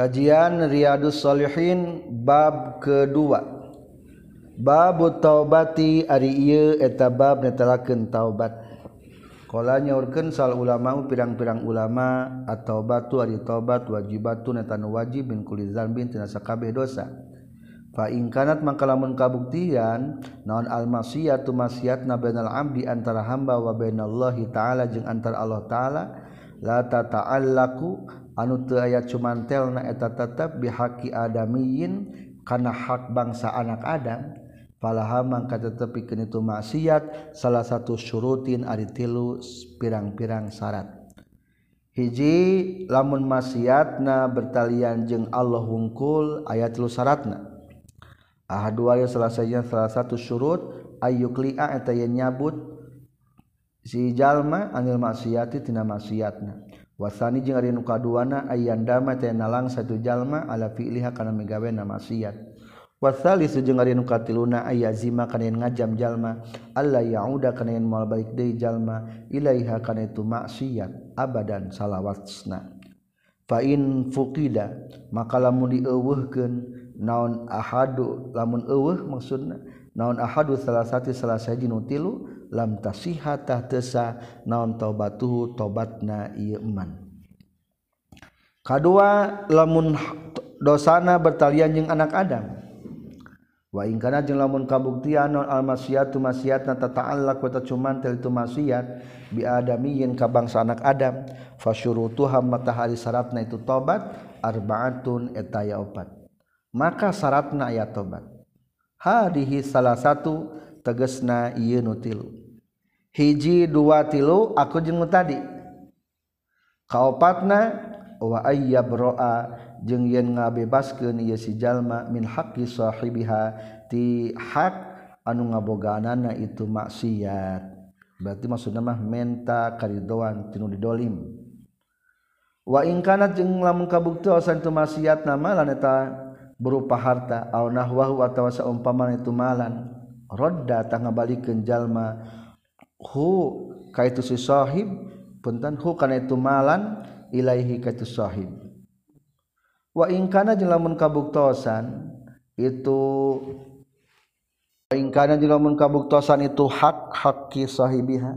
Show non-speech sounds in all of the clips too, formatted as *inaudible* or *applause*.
Kajian Riyadus Solihin bab kedua. Babu taubati ari ieu eta bab netelakeun taubat. Kala nyaurkeun sal ulama pirang-pirang ulama at-taubatu ari taubat wajibatu neta wajib min kulli dzambin tina sakabeh dosa. Fa in kanat mangka lamun kabuktian naon al masiyatu masiyatna bainal abdi antara hamba wa bainallahi taala jeung antara Allah taala la tata'allaku anu teu aya cumantelna eta tetep bihaqi adamiyin kana hak bangsa anak Adam falaha mangka tetepikeun itu maksiat salah satu syurutin ari tilu pirang-pirang syarat. Hiji lamun maksiatna bertalian jeung Allah hungkul ayat tilu syaratna. Aya salah saja salah satu syurut ayyukli'a eta nyabut si jalma anil maksiati tina maksiatna wasani jeung ari nu kaduana ayandama teh nalang satu jalma ala fi'liha kana megawe na maksiat. Wasalisu jeung ari nu katiluna ayazima kana ngajam jalma alla yauda kana yen moal balik deui jalma ilaiha kana itu maksiat abadan salawasna. Fa in fuqida maka lamun dieuweuhkeun naon ahadu lamun eueuh maksudna naon ahadu salah satu salah saji nu tilu lam tasihatah tesa naon taubatuhu tobatna ieu iman kadua lamun dosana bertalian jeung anak Adam. Wa in kana jeung lamun kabuktian non al maksiatu maksiatna tata'allaq wa cuman til tu maksiat bi adamiyin ka bangsa anak Adam fasyurutuha matahari syaratna itu tobat arbaatun etaya opat. Maka syaratna aya tobat hadihi salah satu tegesna ieu nu tilu. hiji dua tilu aku jeng tadi. Kaopatna wa ayyabroa jeung yen ngabebaskeun ieu si jalma min haqqi sahibiha ti hak anu ngabogaanana itu maksiat. Berarti maksudna mah menta karidoan tinu didolim. Wa in kana jeung lamun kabuktian tu maksiat nama lan eta berupa harta au nahwahu atawa saumpama itu malan rodda tanggabalikeun jalma hu ka itu si sahib punten hu kana itu malan ilaihi ka itu sahib. Wa in kana jeung lamun kabuktosan itu wa in kana jeung lamun kabuktosan itu hak hakki sahibiha.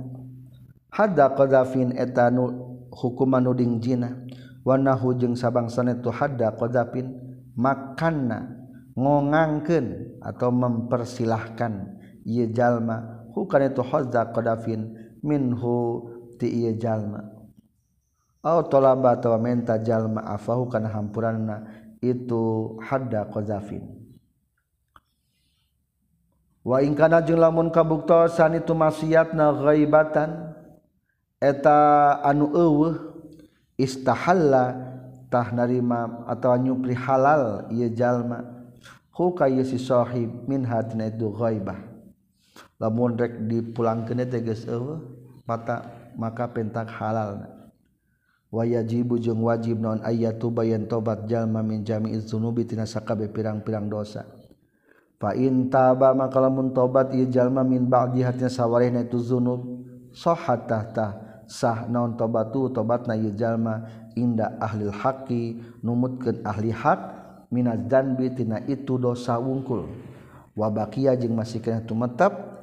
Hadda qadafin etanu hukuman nuding jina wa nahu jeung sabangsana itu hadda qadafin makanna ngongangkeun atau mempersilahkan. Ieu jalma bukan itu khazza qadafin minhu ti ieu jalma. Au talaba atawa menta jalma afahu kana hampuranna itu hadda qazafin wa in kana jeung lamun kabuktosan itu maksiatna ghaibatan eta anu eueuh istahalla tah narima atawa nyupri halal ieu jalma. Hu ka si sahib min hadna itu ghaibah lamun rek dipulangkeun teh geus eueuh mata maka pentak halal. Wayajibu jeung wajib naon ayatu bayan tobat jalma min jami'iz dzunubi tina sakabeh pirang-pirang dosa. Fa in taba maka lamun tobat ieu jalma min ba'di hatina sawarehna itu dzunub sahat tahta sah naon tobatu tobatna ieu jalma inda ahli haqi numutkeun ahli hak minaz dzanbi tina itu dosa wungkul. wabakia jeung masihkan tumetep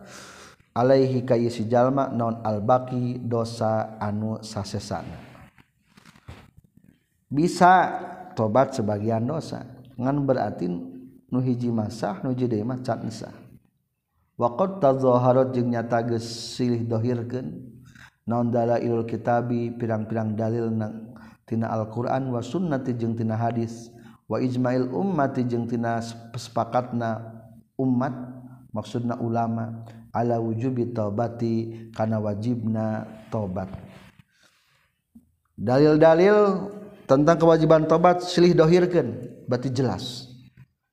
Alaihi kay si jalma non albaqi dosa anu sasesana. Bisa tobat sebagian dosa ngan berarti nu hiji masah nu jadi mah cat nisah waqad tazaharat jeung nyata geus silih dohirkeun naon dalailul kitabi pirang-pirang dalil nang tina Al-Qur'an wa sunnati jeung tina hadis wa ijmail ummati jeung tina sepakatna umat maksudna ulama ala wujubi taubati kana wajibna taubat. Dalil-dalil tentang kewajiban tobat silih dohirkan berarti jelas.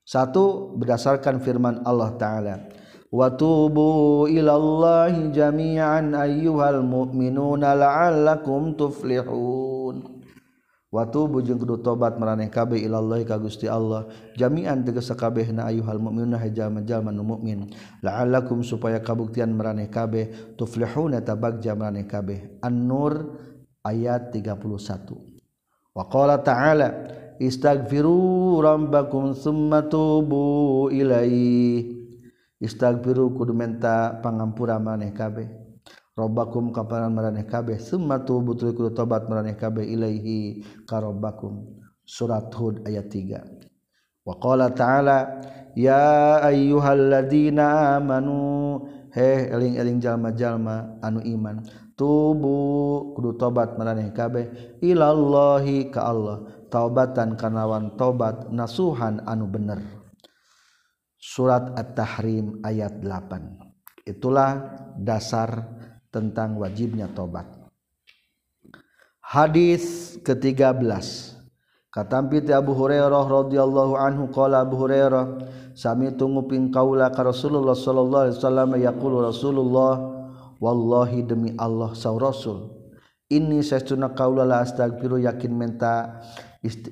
Satu berdasarkan firman Allah Ta'ala Watubu ilallahi jami'an ayyuhal mu'minuna la'allakum tuflihun. Watu bujung kudu tobat meraneh kabeh ilallahi ka Gusti Allah. Jami'an tegas sakabehna ayuhal mu'minuna hajama-jalma nu mukmin. la'allakum supaya kabuktian meraneh kabeh. Tuflihuna tabagja meraneh kabeh. An-Nur ayat 31 Wa qala ta'ala istaghfiru rabbakum summa tubu ilaihi istaghfiru kudu menta pangampura maneh kabeh. robbakum kaparan maraneh kabeh. Summa tubu tuluy tobat maraneh kabeh ilaihi ka robbakum surat hud ayat 3 wa qala ta'ala ya ayyuhalladzina amanu he eling-eling jalma-jalma anu iman. Tubu kudu tobat maraneh kabeh ilallahi ka Allah. Taubatan kanawan tobat nasuhan anu bener. Surat at-tahrim ayat 8 itulah dasar tentang wajibnya tobat. Hadis ke-13. Katampi ti Abu Hurairah radhiyallahu anhu qala Abu Hurairah sami tunguping kaula ka Rasulullah sallallahu alaihi wasallam yaqulu Rasulullah wallahi demi Allah sa Rasul ini sesuna kaula la astagfiru yakin menta isti,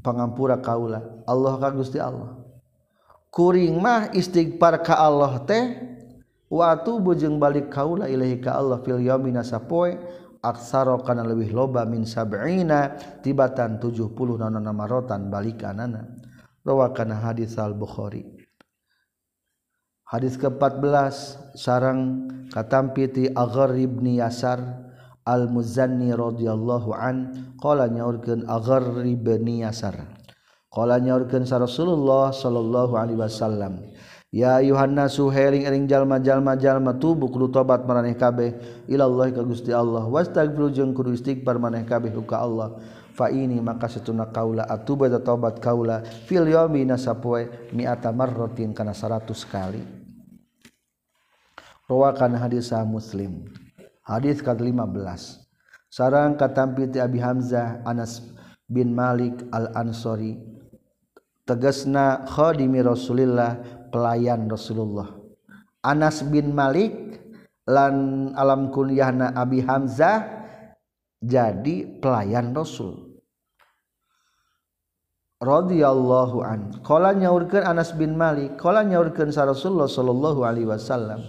pangampura kaula Allah ka Gusti Allah? Kuring mah istighfar ka Allah teh watu bujeng balik kaula ilahi ka Allah fil yaumi sapoe aksaro kana leuwih loba min sab'ina tibatan 70 nanana marotan balikanana rawakana hadis al bukhari hadis ke-14 sarang katampiti aghar ibni yasar al muzanni radhiyallahu an qala nyaurkeun aghar ibni yasar. Qala nyaurkeun sa Rasulullah sallallahu alaihi wasallam Ya Yohanna suhering-ering jalma-jalma-jalma tubuh kudu tobat maraneh kabeh. Ilallah ka Gusti Allah. Wastagfiru jeung kudu istighfar maraneh kabeh ka Allah. Fa ini maka satuna kaula atuba da tobat kaula. Fil yaumi nasapoe mi'ata marratin kana 100 kali. Rawakan hadis Muslim. Hadis ke-15 sarang katampi ti Abi Hamzah Anas bin Malik Al-Ansori. Tegasna khadimi Rasulillah pelayan Rasulullah. Anas bin Malik lan alam kunyahna Abi Hamzah jadi pelayan Rasul. Radhiyallahu an. Qala nyaurkeun Anas bin Malik qala nyaurkeun sa Rasulullah sallallahu alaihi wasallam.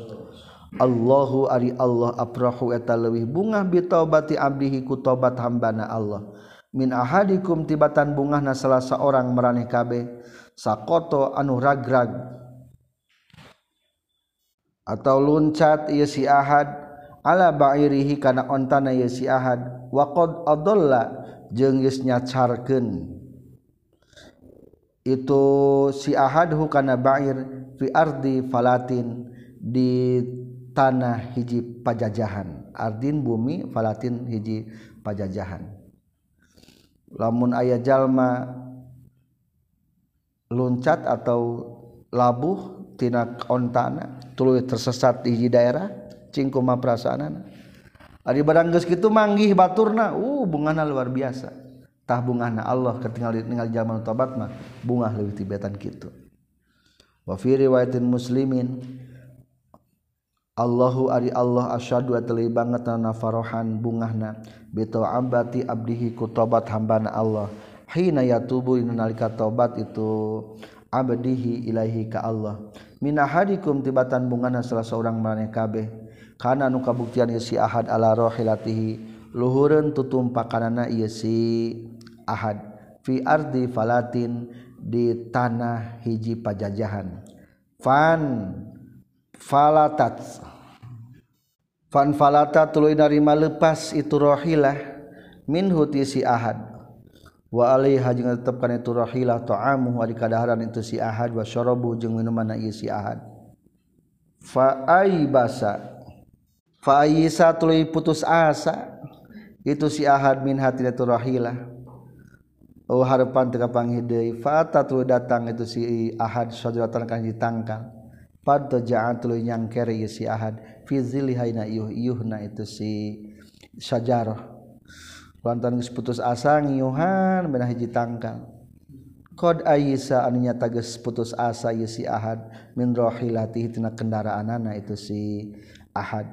Allahu ari Allah aprahu eta leuwih bungah bitaubati abdihi ku tobat hambana Allah. Min ahadikum tibatan bungahna salah seorang maraneh kabeh. Sakoto anu ragrag atau luncat ieu si Ahad. Ala ba'irihi kana ontana ia si Ahad. Wa qad adalla jeung geus nyacarkeun. Itu si Ahad hu kana ba'ir fi ardi falatin di tanah hiji pajajahan. Ardin bumi falatin hiji pajajahan. Lamun aya jalma loncat atau labuh tina ontana tuluy tersesat di daerah cingkuma perasaan Ari barang geus kitu manggih baturna uh bungana luar biasa. Tah bungana Allah ketinggal tinggal zaman tobat mah bunga leuwih tibetan kitu. Wa fi riwayatin muslimin Allahu ari Allah asyadu atli banget na farohan bungahna beto abati abdihi ku tobat hambana Allah. Hina yatubu nalika tobat itu abdihi ilahi ka Allah Minahadikum tibatan bungana salah seorang maneh kabeh. Kana nu kabuktian si ahad ala rohilatihi luhureun tutum pakanana ieu si ahad. Fi ardi falatin di tanah hiji pajajahan. Fan falatat fan falata tuluy narima lepas itu rohilah minhu ti si ahad. Wa alaiha jeung tetepkan itu rahilah ta'amuhu ari kadaharan itu si ahad wa syarabu jeung minuman ieu si ahad. Fa aibasa fa aisa tuluy putus asa itu si ahad min hati itu rahilah oh harapan teu kapanggih deui fa datang itu si ahad sajaratan kan ditangkal. Pad taja'at tuluy nyangkere ieu si ahad fi zillihaina yuh yuhna itu si syajarah lantan putus asa ngiyuhan benah hiji tangkal. Qad ayisa anunya tages putus asa ye si ahad min rohilati tina kendaraanana itu si ahad.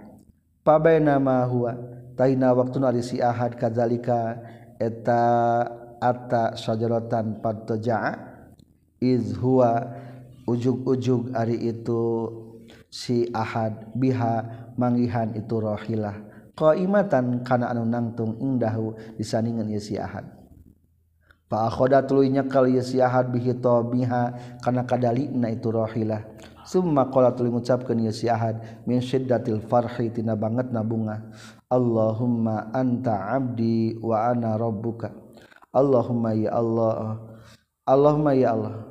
Pabaina ma huwa taina waktuna ari si ahad kadzalika eta atta sajaratan padtoja'a iz huwa ujug-ujug ari itu si ahad biha manggihan itu rohilah. qaimatan kana anu nangtung indahu disandingan ieu si Ahad. Fa akhoda tuluy nyekel ieu si Ahad bihi tabiha kana kadalina itu rahilah summa qala tuluy ngucapkeun ieu si Ahad min syiddatil farhi tina banget nabunga Allahumma anta abdi wa ana rabbuka. Allahumma ya Allah Allahumma ya Allah.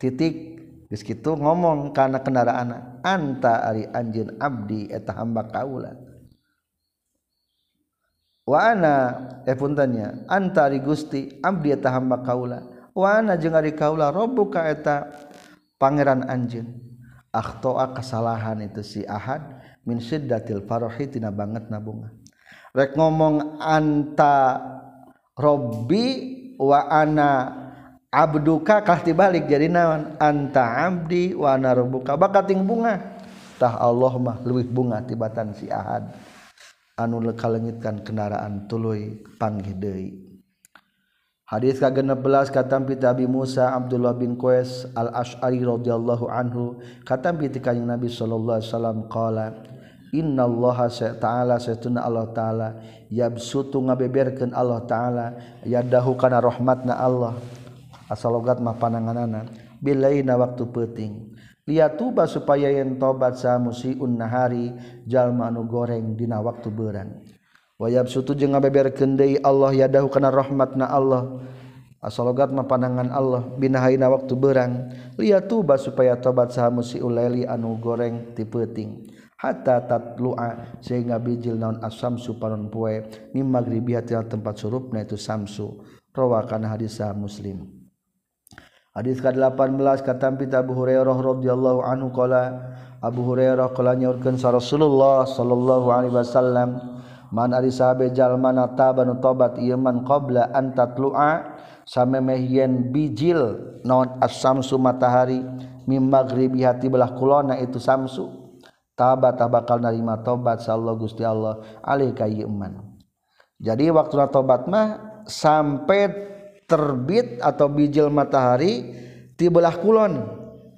Titik geus kitu ngomong kana kendaraan anta ari anjeun abdi eta hamba kaula. waanapunnya eh, antari Gusti Abdi ta hamba kaula. Wana jeung ari kaula robbuka eta Pangeran anjeun. Akhtoa kesalahan itu si Ahad min syiddatil farahi tina banget nabunga rek ngomong anta robbi wa ana abduka kah tibalik jadi naon? Anta abdi wa ana robbuka bakating bunga. Tah Allah mah leuwih bunga tibatan si Ahad. anu lekalengitkan kendaraan tuluy panghidei hadits ka 16 katampi Abi Musa Abdullah bin Qais al-ashari radhiyallahu Anhu katampi katampitika Nabi sallallahu alaihi wasallam qala Innallaha ta'ala setuna Allah ta'ala yabsutu ngabeberkeun Allah ta'ala yadahu kana rahmatna Allah. Asalogat mah pananganana bilaina waktu peuting. lihat tuba supaya yen tobat sa musiun nahari jalma anu goreng dina waktu beuran wayab sutu jeung ngabeberkeun deui Allah yadahu kana rahmatna Allah. Asalogat mah panangan Allah binahaina waktu berang lihat tuba supaya tobat sa musiul laili anu goreng ti peuting. Hatta tatlua sehingga bijil naon asamsu panon poe mim maghribiah tempat surupna itu samsu. Rawakan hadis muslim. Hadis ke-18 kata Abu Hurairah radhiyallahu anhu qala Abu Hurairah qala nyaurkeun sa Rasulullah sallallahu alaihi wasallam man ari sahabe jalma na taban tobat ieu man qabla an tatlu'a samemehieun bijil naon as-samsu matahari mim maghribi hati belah kulona itu samsu tabat bakal narima tobat sallallahu Gusti Allah alaihi ka ieu man. Jadi waktu tobat mah sampai terbit atau bijil matahari tibelah kulon.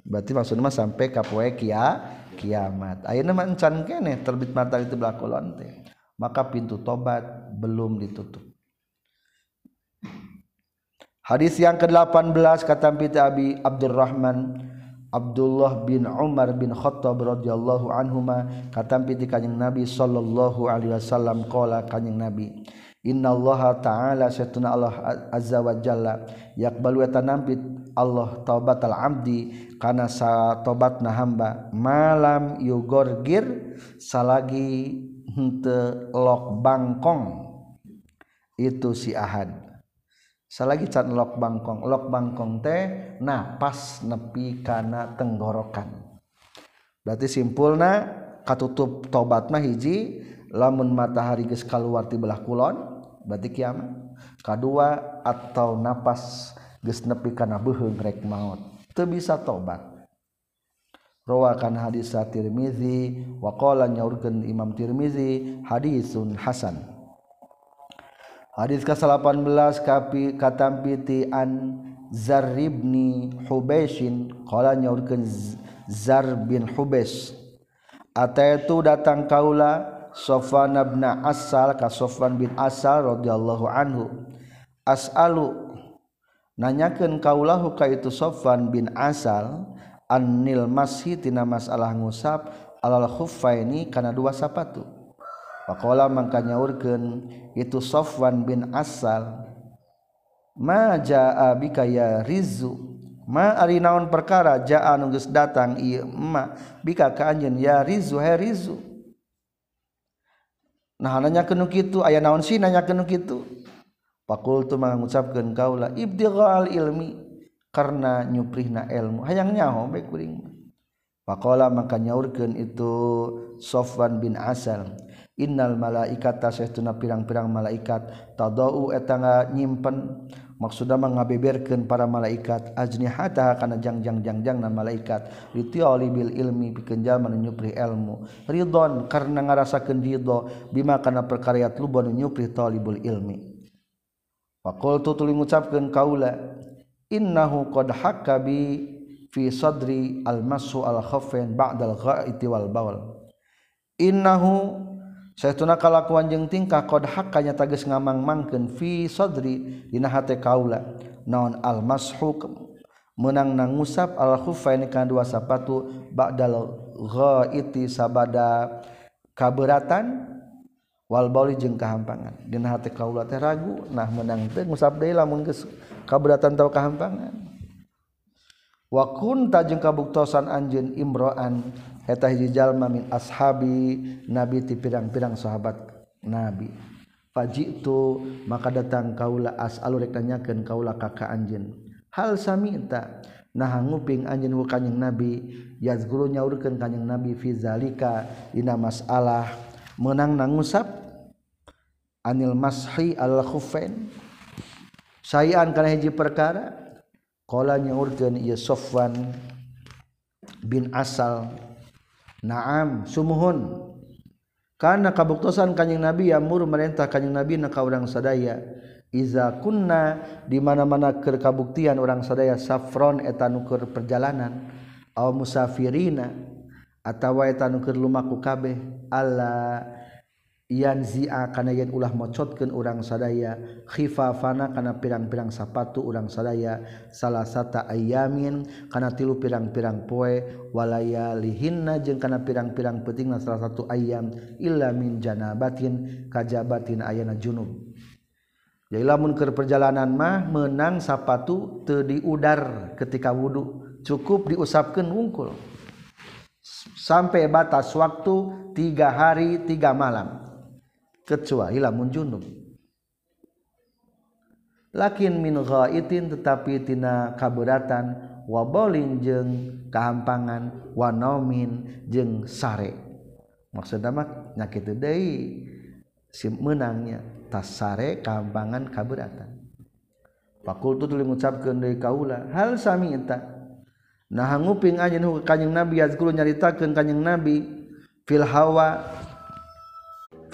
Berarti maksudnya sampai kapoe kia kiamat. Ayeuna mah encan kene terbit matahari itu belah kulon teh. Maka pintu tobat belum ditutup. Hadis yang ke-18 kata Nabi Abi Abdurrahman Abdullah bin Umar bin Khattab radhiyallahu anhuma kata Nabi sallallahu alaihi wasallam qala kanjing Nabi Innallaha ta'ala satuna Allah azza wa jalla yakbalu eta nampit Allah taubatal abdi kana sa tobatna hamba malam yugorgir salagi henteu lok bangkong. Itu si ahad. Salagi can lok bangkong. Lok bangkong teh napas nepi kana tenggorokan. Berarti simpulna katutup tobat mah hiji lamun matahari geus kaluar ti belah kulon berarti kiamat kedua atau napas geus nepi kana beuheung rek maut teu bisa tobat. Rawakan hadis Tirmizi wa qala nyaurkeun Imam Tirmizi hadisun hasan. Hadis ke-18 kapi katampiti an Zar ibni Hubaisin qala nyaurkeun Zar bin Hubais. Ataitu datang kaula Sofan nabna asal ka Sofan bin asal radhiyallahu anhu. Asalu nanyakeun kaulahu ka itu Sofan bin asal annil mashi tina masalah ngusap alal khuffaini kana dua sapatu. Faqala mangka nyaurkeun itu Sofwan bin Asal ma jaa bika ya rizu ma ari naon perkara jaa nu geus datang ieu emak bika ka anjeun ya rizu he rizu nah nanya kenu gitu ayah naon sih nanya kenu pakul tu mengucapkan kaula ibtighal ilmi karena nyuprihna ilmu. Hayang nyaho baik kuring. Pakola maka nyaurkan itu Sofwan bin Asal. Innal malaikat tasyhtuna pirang-pirang malaikat tadau etanga nyimpen. Maksudnya mengabeberkan para malaikat. Ajnihata karena jangjang-jangjang na malaikat. Litioli bil ilmi pikeun jalma nu nyupri ilmu. Ridon karena ngarasakeun ridho. Bima kana perkara luba nu nyupri talibul ilmi. Faqultu tuluy ngucapkeun kaula innahu qad hakabi fi sadri al masu al khafain ba'dal ghaiti wal bawl. Innahu Saytuna kalakuan jeung tingkah qad hakkanya tages ngamang-mangkeun fi sadri dina hate kaula. Naon al mashuk menang nangusap al khuffain kana dua sapatu ba'dal ghaiti sabada kaberatan wal bauli jeung kahampangan. Dina hate kaula teh ragu nah menang teh ngusap deui lamun geus kaberatan tau kahampangan. Wa kunta jeung kabuktosan anjeun imro'an jalma min ashabi nabi ti pirang-pirang sahabat nabi. Faji itu maka datang kaula as alreknyaken kaula kakak anjen hal samita nah nguping anjen kanyeng nabi yazguru nyaurkan kanyeng nabi fizalika dina masalah. Menang nangusap anil mashi al khufain sayaan kana hiji perkara qala nyaurkeun ieu Sofwan bin Asal naam sumuhun. Karena kabuktosan kanyeng nabi yamur merintah kanyeng nabi na ka urang sadaya. Iza kunna di mana-mana keur kabuktian urang sadaya safron eta nukur perjalanan. Aw musafirina atawa eta nukur lumaku kabeh. Allah Yan zia kana yen ulah mocotkeun urang sadaya khifafana kana pirang-pirang sapatu urang sadaya salasata ayamin kana tilu pirang-pirang poe walaya lihinna jeung kana pirang-pirang pentingna salah satu ayam illa min janabatin kajabatin ayana junub. Jadi lamun keur perjalanan mah menang sapatu teu diudar ketika wudu cukup diusapkeun wungkul. Sampai batas waktu tiga hari tiga malam. kecuali lamun junub. Lakin min ghaitin tetapi tina kaberatan wa bolin jeung kahampangan wa naumin jeung sare. Maksudna mah nya kitu deui si meunangnya tas sare kahampangan kaberatan. Fakultu tuluy ngucapkeun deui kaula hal sami ita nah nguping anjeun kanjing nabi yazkuru nyaritakeun kanjing nabi fil hawa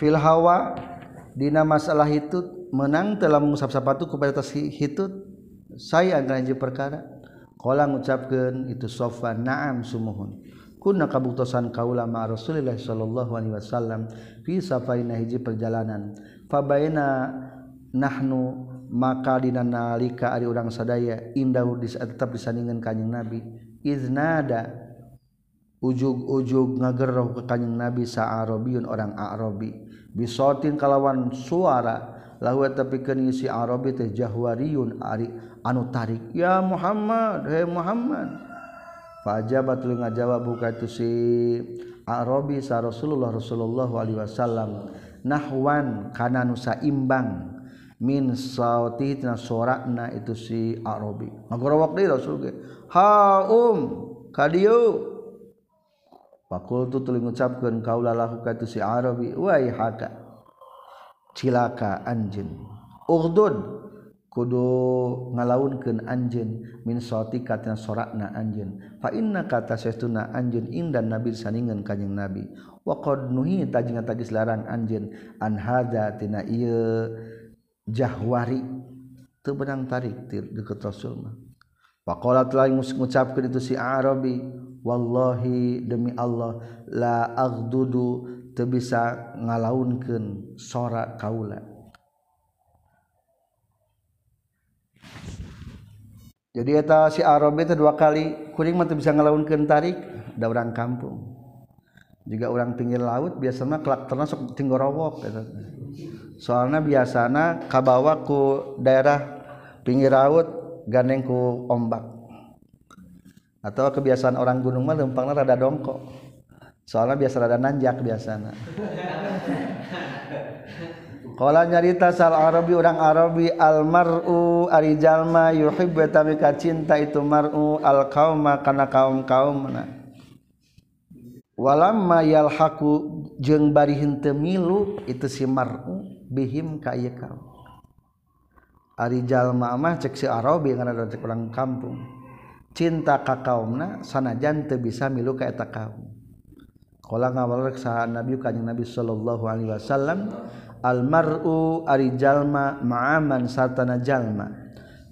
filhawa dina masalah hitut menang telah mengusap sapatu kepada atas hitut saya antara perkara. Qala ngucapkeun itu sofa na'am sumuhun. Kunna kabuktosan kaula ma Rasulillah sallallahu alaihi wasallam fi safarina hiji perjalanan. Fabaina nahnu maka dina nalika ari urang sadaya indah tetap disandingan kanjing Nabi. Iznada ujug-ujug ngagerroh ke kanyeng nabi sa'arabiyun orang Arabi. Bisotin kalawan suara lahu tapi isi Arabi teh jahwariyun ari anu tarik ya Muhammad he Muhammad. Fajabat lu ngajawab buka itu si Arabi sa Rasulullah Rasulullah alaihi wasallam nahwan kana nu saimbang min sauti tina sorakna itu si Arabi. Ngagorowak deui Rasul ge ha um kadieu Fakultu tuli ngucapkeun kaula lahu ka si Arabi wai haka. Cilaka anjeun. Urdun kudu ngalaunkeun anjeun min soti katina sorakna anjeun. Fa inna kata sesuna anjeun indan nabi saningan kanjing nabi. Wa qad nuhi tajing tagis larang anjeun an hadza tina ieu jahwari. Teu benang tarik deket Rasul mah. Faqala telah ngucapkeun itu si Arabi Wallahi demi Allah la aghdudu te bisa ngalaunken sora kaula. Jadi eta si Arab itu dua kali kuring mah bisa ngalaunkeun tarik da orang kampung. Juga orang pinggir laut biasanya kelak termasuk tinggorowok gitu. soalnya biasanya kabawa ku daerah pinggir laut gandeng ku ombak. atau kebiasaan orang gunung mah lempangnya rada dongkok. Soalnya biasa rada nanjak biasana. *laughs* Kala nyarita sal Arabi orang Arabi al mar'u ari jalma yuhibbu tami cinta itu mar'u al qauma kana kaum-kaumna. Walamma yalhaqu jeung bari henteu milu itu si mar'u bihim ka ieu kaum. Ari jalma mah cek si Arabi karena cek orang kampung. cinta ka kaumna sanajan teu bisa milu ka eta kaum. Qala ngawalrek saha nabi kanjing nabi sallallahu alaihi wasallam al mar'u ari jalma ma'aman satana jalma.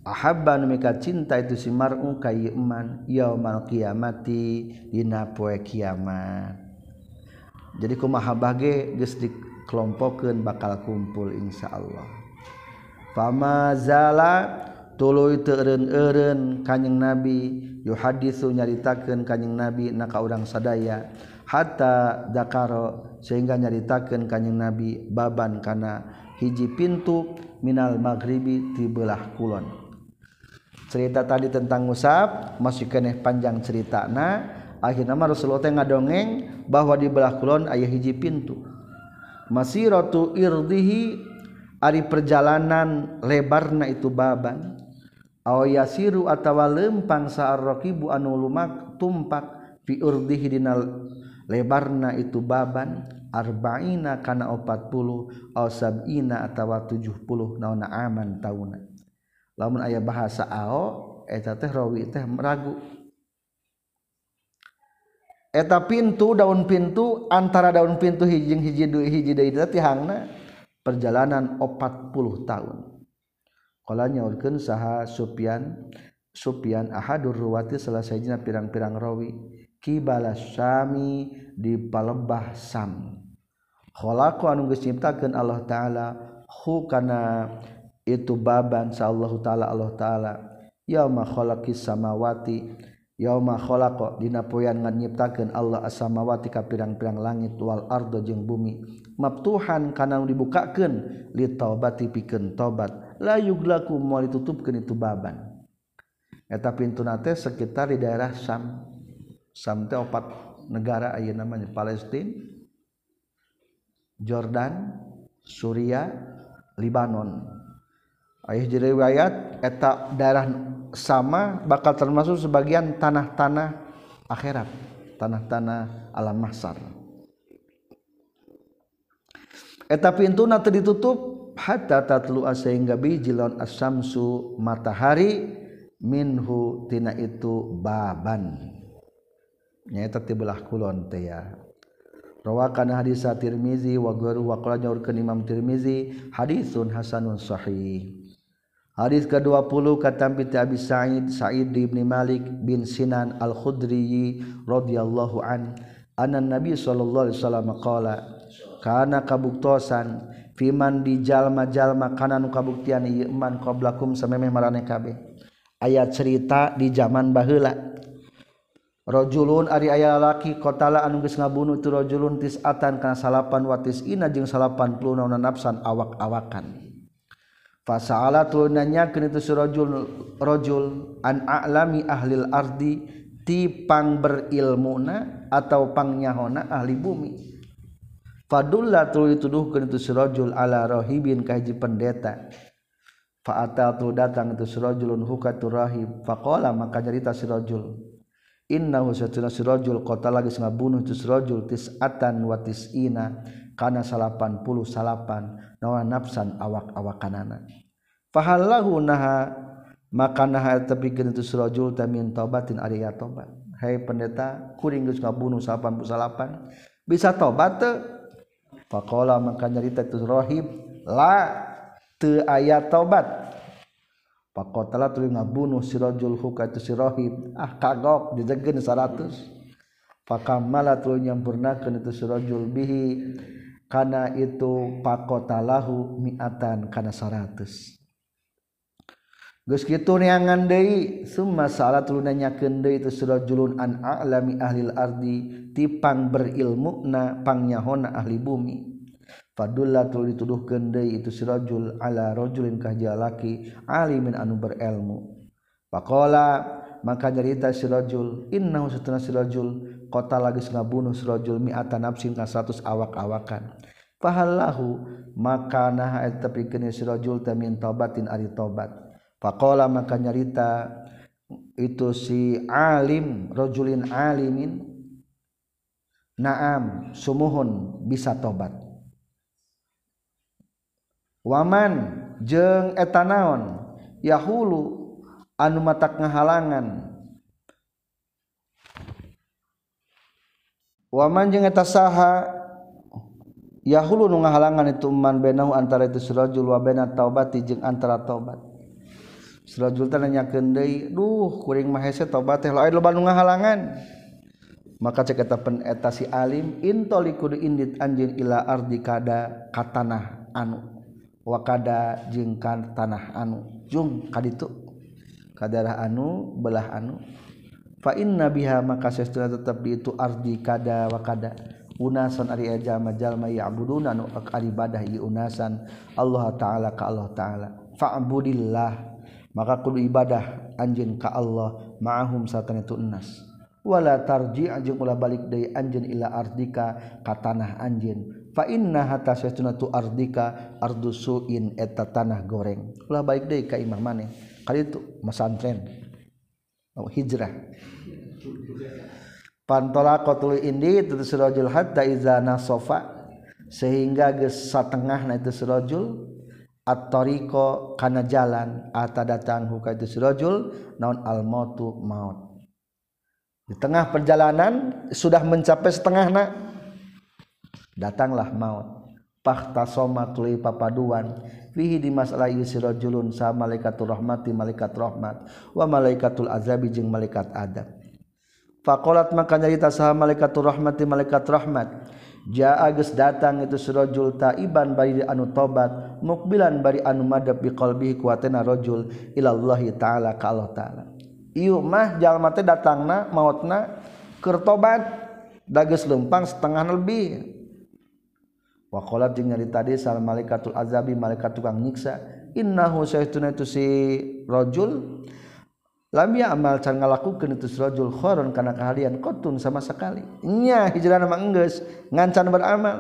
Ahabba mika cinta itu si mar'u ka iman yaumal qiyamati dina poe kiamat. Jadi kumaha bage geus dikelompokeun bakal kumpul insyaallah Pamazala zala tulu teren-eren kanyeng nabi. Yu hadisu nyaritakeun kanyeng nabi na ka urang sadaya. Hatta dakaro sehingga nyaritakeun kanyeng nabi baban kana hiji pintu minal maghribi tibelah kulon. Cerita tadi tentang musab masih keneh panjang cerita na akhirnya mah Rasulullah teh ngadongeng bahwa di belah kulon ayah hiji pintu. Masiratu irdihi ari perjalanan lebarna itu baban. yasiru atawa lempang saarraqibu anu lumak tumpak fi urdihi dina lebarna itu baban arba'ina kana 40 aw sab'ina atawa 70 naona aman tauna. Lamun aya bahasa ao eta teh rawi teh ragu. Eta pintu daun pintu antara daun pintu hijing hiji hiji deui tihangna perjalanan 40 tahun. nyaurken saha Sufyan Sufyan Ahadur ruwati selesainya pirang-pirang rawi. Kibala Syami di Palembah Sam. Khalaqu anu geus nyiptakeun Allah taala hu kana itu baban sa Allah taala Allah taala. Yauma khalaqis samawati yauma khalaqa dina poean nyiptakeun Allah as-samawati ka pirang-pirang langit wal ardo jeung bumi. Maftuhan kana dibukakeun li taubati pikeun tobat layuglaku mau ditutupkan itu baban. Eta pintu nate sekitar di daerah Sam Sam teh opat negara aya namanya Palestina Jordan Suria Libanon. Ayah jadi riwayat eta daerah sama bakal termasuk sebagian tanah-tanah akhirat tanah-tanah alam mahsar eta pintu nanti ditutup hatta tatlu'a sehingga biji lawan asamsu matahari minhu tina itu baban. Nyaeta tibelah kulon teh ya. Rawakan hadis Tirmizi wa guru wa qala nyaurkeun Imam Tirmizi hadisun hasanun sahih. Hadis ke-20 kata binti Abi Sa'id Sa'id bin Malik bin Sinan Al-Khudri radhiyallahu an anna Nabi sallallahu alaihi wasallam qala kana kabuktosan Fiman dijallma-jalma kanan kabuktian ieu Iman qablakum samemeh marane kabeh. Ayat cerita di zaman baheula. Rajulun ari aya laki qatala anu geus ngabunuh tu rajulun tisatan kana salapan watis ina jeung salapan puluh naon nafsan awak-awakan. Fasaala tu nanyakeun itu si rajul rajul an a'lami ahlil ardi ti pangberilmuna atau pangnyaho ahli bumi? Fadulla tu dituduhkeun itu surajul ala rahibin ka hiji pendeta. Fa tu datang itu surajulun hukatu rahib. Faqala maka cerita surajul innahu satuna surajul qata lagi ngabunuh itu surajul tis'atan wa tis'ina kana salapan puluh salapan nawa nafsan awak-awakanana fahallahu naha maka naha tepikeun itu surajul tamin taubatin ari tobat hai pendeta kuring geus ngabunuh 88 bisa tobat Pakola maka nyarita itu rohib la te ayat taubat. Pakotala tuluy ngabunuh si rajul huka itu si rohib ah kagok dijegeun 100. Pakamala tuluy nyampurnakeun itu si rajul bihi kana itu pakotalahu mi'atan kana 100. Gus gitu neangan deui summa salat lunanyakeun deui itu surajulun an a'lami ahlil ardi tipang berilmu na pangnyahona ahli bumi. Fadullah tu dituduhkeun deui itu surajul ala rojulin ka jalaki alimin anu berilmu. Pakola maka nyarita surajul innahu satuna surajul kota lagi ngabunuh surajul mi'ata nafsin ka 100 awak-awakan. Fahallahu maka nah tapi kene ta tamin taubatin ari taubat Pakola maka nyarita itu si alim rojulin alimin naam sumuhun bisa tobat. Waman jeng etanaon yahulu anu matak ngahalangan. Waman jeng etasaha yahulu nu ngahalangan itu man benahu antara itu sirajul wa bena taubati jeung antara taubat. Sultananyaken Duh kuring Mahese tobat halangan maka ceketa penetasi Alim intoliku indit anjing ila ardi kada katanah anu. Wakada jengkan tanah anu. Jung kaditu. Kadarah anu belah anu. Fa inna biha maka sesuna tetap di itu ardi kada wakada unasan ari ajama jalma ya'buduna anu ibadah unasan. Allah taala ka Allah taala. Fa'budillah. maka kudu ibadah anjin ka Allah ma'ahum satan itu enas wala tarji anjing ulah balik dari anjin ila ardika ka tanah anjin fa inna hatta saytuna tu ardika ardu suin eta tanah goreng. Ulah balik deui ka imah maneh. Kali itu masantren. Oh, hijrah. Pantola qatul indi itu sirajul hatta iza nasofa sehingga geus satengahna itu sirajul at-tariqa kana jalan ata datang huka itu sirajul naon al mautu maut. Di tengah perjalanan sudah mencapai setengah nak. Datanglah maut. Pakta soma tuli papaduan. Fihi di masalah yusirajulun sa malaikatul rahmati malaikat rahmat. Wa malaikatul azabi jeung malaikat adab. Fakolat maka nyarita saha malaikatul rahmati malaikat rahmat Jaa geus datang itu sirajul taiban bari anu tobat mukbilan bari anu madab biqalbihi kuatena rajul ilallahi taala ka Allah taala. Mah jalma teh datangna mautna keur tobat da geus lempang setengah lebih. Wa qala tadi sal malaikatul azabi malaikat tukang nyiksa innahu saytuna itu si rajul lam ya amal can ngalakukeun itu rajul khoron kana kahalian kotun sama sekali. Nya hijrah nama enggeus ngancan beramal.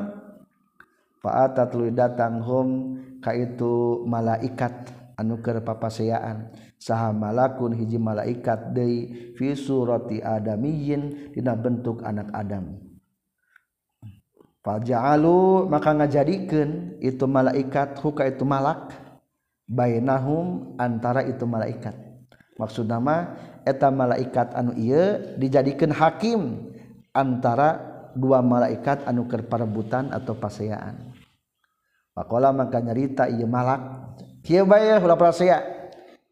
Fa'ata tuluy datang hum ka itu malaikat anu keur papaseaan saha malakun hiji malaikat deui fi surati adamiyyin dina bentuk anak Adam. Faja'alu maka ngajadikeun itu malaikat huka itu malak bainahum antara itu malaikat maksud nama eta malaikat anu ia dijadikan hakim antara dua malaikat anu keparbutan atau paseaan Pakola maka nyarita ieu malak kieu bae ulah pasea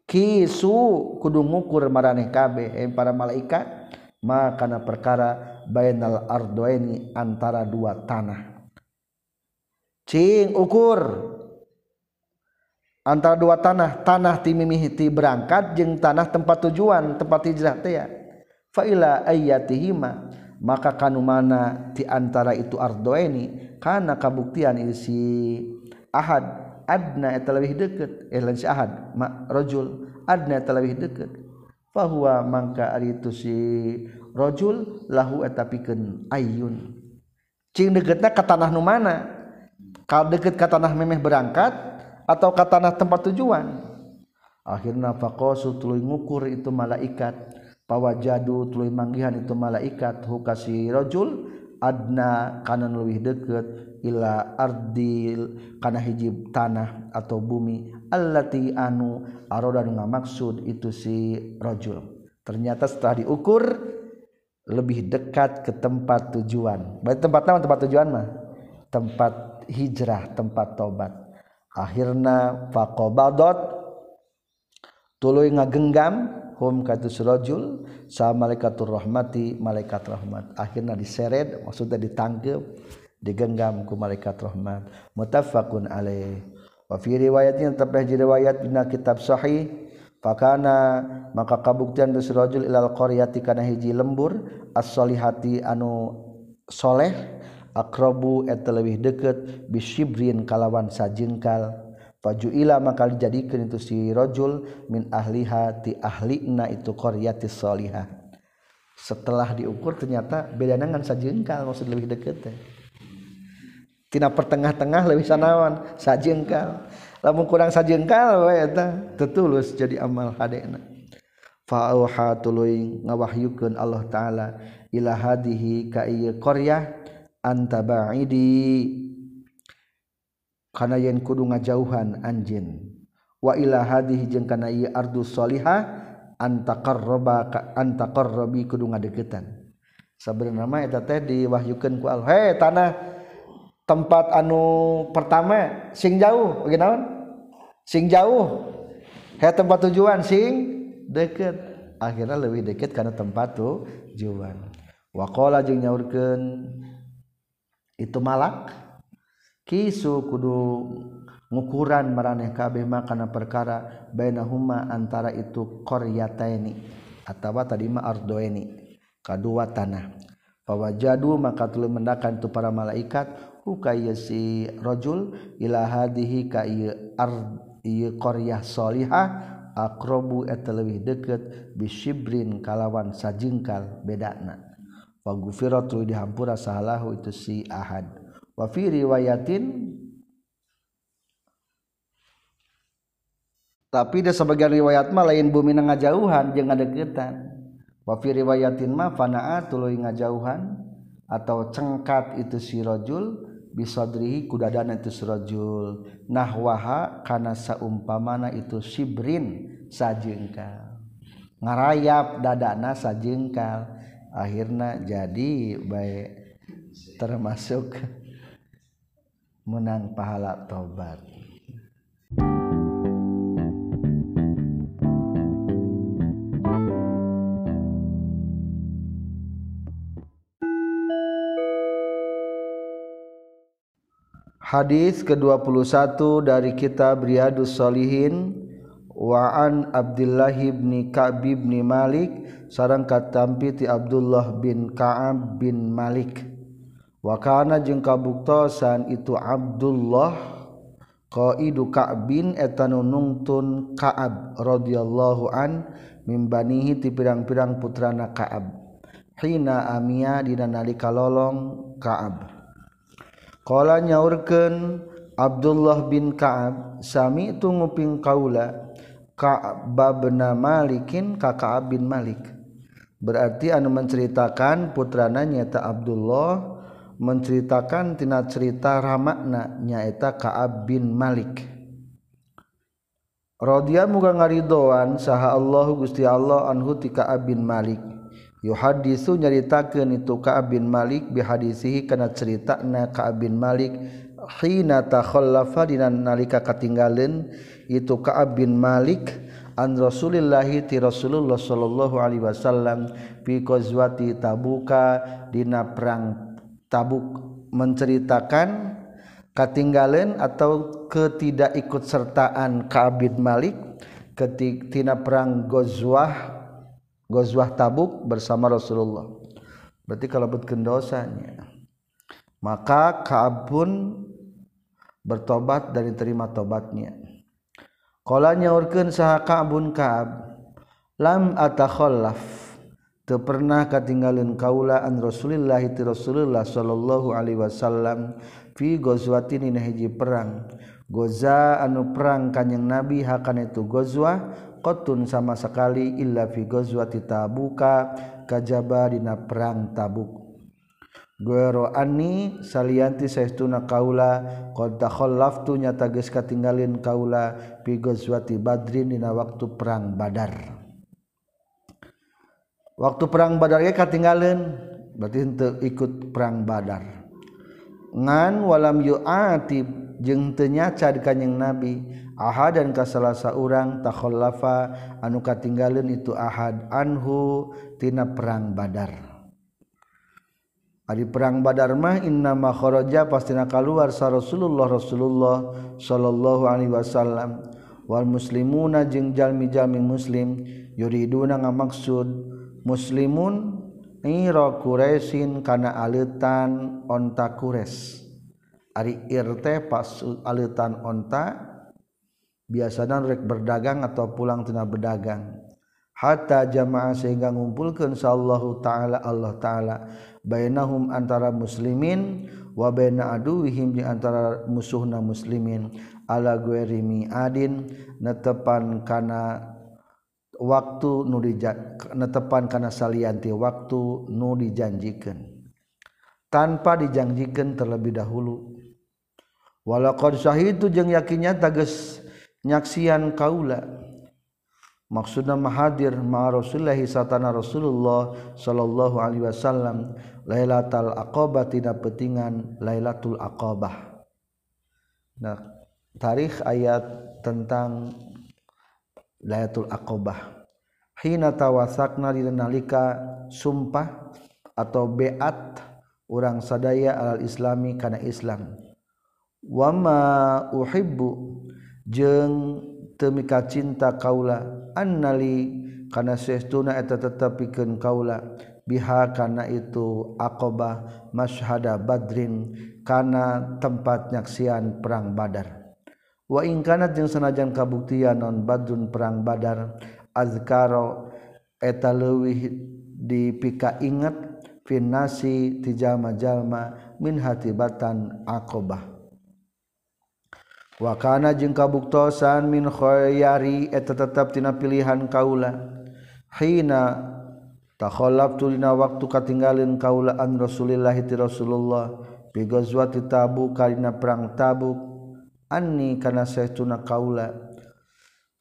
kisu kudu ngukur maraneh kabeh eh, para malaikat. Makana perkara bainal ardoeni antara dua tanah. Cing ukur. Antara dua tanah tanah ti mimihiti berangkat jeung tanah tempat tujuan tempat hijrah teh ya. Fa ila ayatihima maka kanu mana ti antara itu ardoeni kana kabuktian isi ahad. Adna eta lebih deket eh si ahad ma rajul adna eta lebih deket fahuwa mangka ari itu si rajul lahu eta ayun cing deketna ka tanah nu mana? Kal deket ka tanah memeh berangkat atau ka tanah tempat tujuan. Akhirna faqasu tuluy ngukur itu malaikat. Pawajadu tuluy manggihan itu malaikat. Hukasi rajul adna kana leuwih deket ila ardil kana hijib tanah atau bumi. Allati anu aroda nu maksud itu si rajul. Ternyata setelah diukur lebih dekat ke tempat tujuan. Berarti tempat nama tempat tujuan mah? Tempat hijrah tempat tobat akhirna faqobadot tuluy ngagenggam hum katus rajul sa malaikatur rahmati malaikat rahmat. Akhirna diseret maksudnya ditangkep digenggam ku malaikat rahmat. Mutafaqun alaih. Wa fi riwayatnya tapah riwayat dina kitab sahih. Fakana maka kabuktian bisrajul ilal qaryati kana hiji lembur as-solihati anu soleh akrabu eta leuwih deukeut bisyibrin kalawan sajengkal fajuila maka dijadikeun itu si rajul min ahliha ti ahlina itu qaryati solihah. Setelah diukur ternyata beda dengan sajengkal maksud lebih deket teh tina pertengah-tengah lebih sanawan sajengkal lamun kurang sajengkal we eta tetulus jadi amal hadena. Fa auha tuluy ngawahyukeun Allah taala ila hadihi ka ieu qaryah anta ba'idi. Kana yen kudu ngajauhan anjin. Wa ila hadhihi jeung kana ieu ardu salihah anta qarraba anta qarrabi kudu ngadeukeutan sabenerna mah eta teh diwahyukeun ku Allah. Hey tanah tempat anu pertama sing jauh ginaon sing jauh. Hey tempat tujuan sing deket. Akhirnya lebih deket karena tempat tujuan. Waqala jeung nyaurkeun itu malak. Kisu kudu ngukuran maraneh kabeh makana perkara bainahuma antara itu qaryataini atawa tadi ma ardoeni kadua tanah. Fawajadu maka tuluy mendakan tu para malaikat hukaya si rajul ila hadihi ka ieu ard ieu qaryah salihah aqrabu eta leuwih deukeut bisyibrin kalawan sajengkal bedana fagufira tuluy dihampura sahalahu itu si ahad. Wa fi riwayatin tapi ada sebagian riwayat mah lain bumi ngajauhan jeung ngadeukeutan wa fi riwayatin mah fanaa tuluy ngajauhan atau cengkat itu si rajul bisadrihi kudadana itu si rajul. Nahwaha kana saumpamana itu sibrin sajengkal. Ngarayap dadana sajengkal akhirnya jadi baik termasuk menang pahala tobat. Hadis ke-21 dari kitab Riyadus Shalihin waan Abdullahibni Kabibni Malik sarang katampi ti Abdullah bin Kaab bin Malik. Wakana jeung kabuktosan itu Abdullah qaidu Ka'bin eta nungtun Ka'ab radhiyallahu an mimbanihi ti pirang-pirang putrana Ka'ab. Hina amia dina nalika lolong Ka'ab. Qala nyaurkeun Abdullah bin Ka'ab sami itu nguping kaula Ka'babna bin Malikin ka Ka'ab bin Malik. Berarti anu menceritakan putrana nyata Abdullah menceritakan tina cerita ramakna nyaeta Ka'ab bin Malik. Rodia muga ngaridoan saha Allah Gusti Allah anhu ti Ka'ab bin Malik. Yuhadisu nyaritakeun itu Ka'ab bin Malik bihadisihi kana ceritana Ka'ab bin Malik. Hina takhallafa dina nalika katinggalin itu Ka'ab bin Malik an Rasulillahi ti Rasulullah sallallahu alaihi wasallam fi qazwati Tabuka dina perang Tabuk menceritakan katinggalan atau ketidakikut sertaan Ka'ab bin Malik ketika perang Ghazwah Ghazwah Tabuk bersama Rasulullah. Berarti kalau betkeun dosanya. Maka Ka'ab pun bertobat dan diterima tobatnya. Qala nyaurkeun saha ka'bun ka'ab lam atakhallaf. Teu pernah katinggaleun kaula an rasulillah ti rasulullah sallallahu alaihi wasallam fi ghazwatin dina hiji perang. Goza anu perang kanjing nabi hakan itu gozwa qatun sama sekali illa fi ghazwati tabuka kajaba dina perang tabuk. Gueroani salianti saestuna kaula qad takhallaftu nyata geus katinggalin kaula fi ghazwati Badrin dina waktu perang Badar. Waktu perang Badar ge katinggalin berarti henteu ikut perang Badar. Ngan walam yu'atib jeung teu nyaca di kanjing Nabi ahad dan ka salah saurang takhallafa anu katinggalin itu ahad anhu tina perang Badar. Adi perang Badar mah inna ma kharaja pastina kaluar sa Rasulullah Rasulullah sallallahu Alaihi Wasallam. Wal muslimuna jeung jalmi-jalmi muslim yuriduna ngamaksud muslimun ira Quraisyin kana aletan onta kures ari irte pas aletan onta biasana rek berdagang atau pulang tina berdagang. Hatta jamaah sehingga ngumpulkeun sallallahu taala Allah taala. bainahum antara muslimin wa baina aduwihim jeung antara musuhna muslimin. Ala gueri miadin netepan kana waktu nu netepan kana salianti waktu nu dijanjikeun tanpa dijanjikan terlebih dahulu. Walaqad syahidu jeung yakinnya tages nyaksian kaula. Maksudna mahadir ma Rasulullah satana Rasulullah sallallahu alaihi wasallam Lailatul Aqabah tidak petingan Lailatul Aqabah. Nah, tarikh ayat tentang Lailatul Aqabah. Hina tawasakna dina nalika sumpah atau beat orang sadaya al islami karena Islam wama uhibbu jeung temika cinta kaula annali kana sehtuna eta tetepikeun kaula biha kana itu aqabah masyhada badrin kana tempat nyaksian perang badar. Wa in kana jeung sanajan kabuktian non badrun perang badar azkaro eta leuwih dipika ingat finasi ti jalma-jalma min hatibatan aqabah. wakana jeung kabuktosan min khoyari eta tetap tina pilihan kaula. Hina takholab tulina waktu katinggalin kaula an rasulillahi ti rasulullah bi ghazwati tabuk karina perang tabuk. Anni kana saestuna kaula.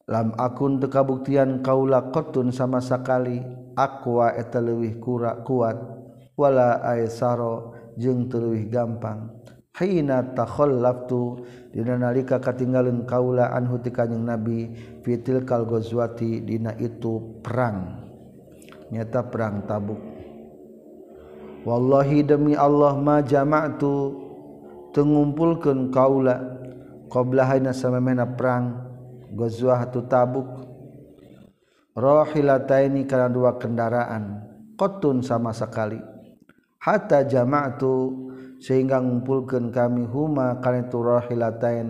Lam akun teu kabuktian kaula qatun sama sakali aqwa eta leuwih kuat. Wala aisaro jeung teu leuwih gampang. Hina takhallaftu dina nalika katinggalin kaula anhu ti kanjing nabi fitil kal ghazwati dina itu perang. Nyata perang tabuk. Wallahi demi Allah ma jama'tu tengumpulkeun kaula qabla hayna samemena perang ghazwah tu tabuk. Rahilataini kana dua kendaraan qotun sama sekali. Hatta jama'tu sehingga ngumpulkan kami huma karena itu rahilatain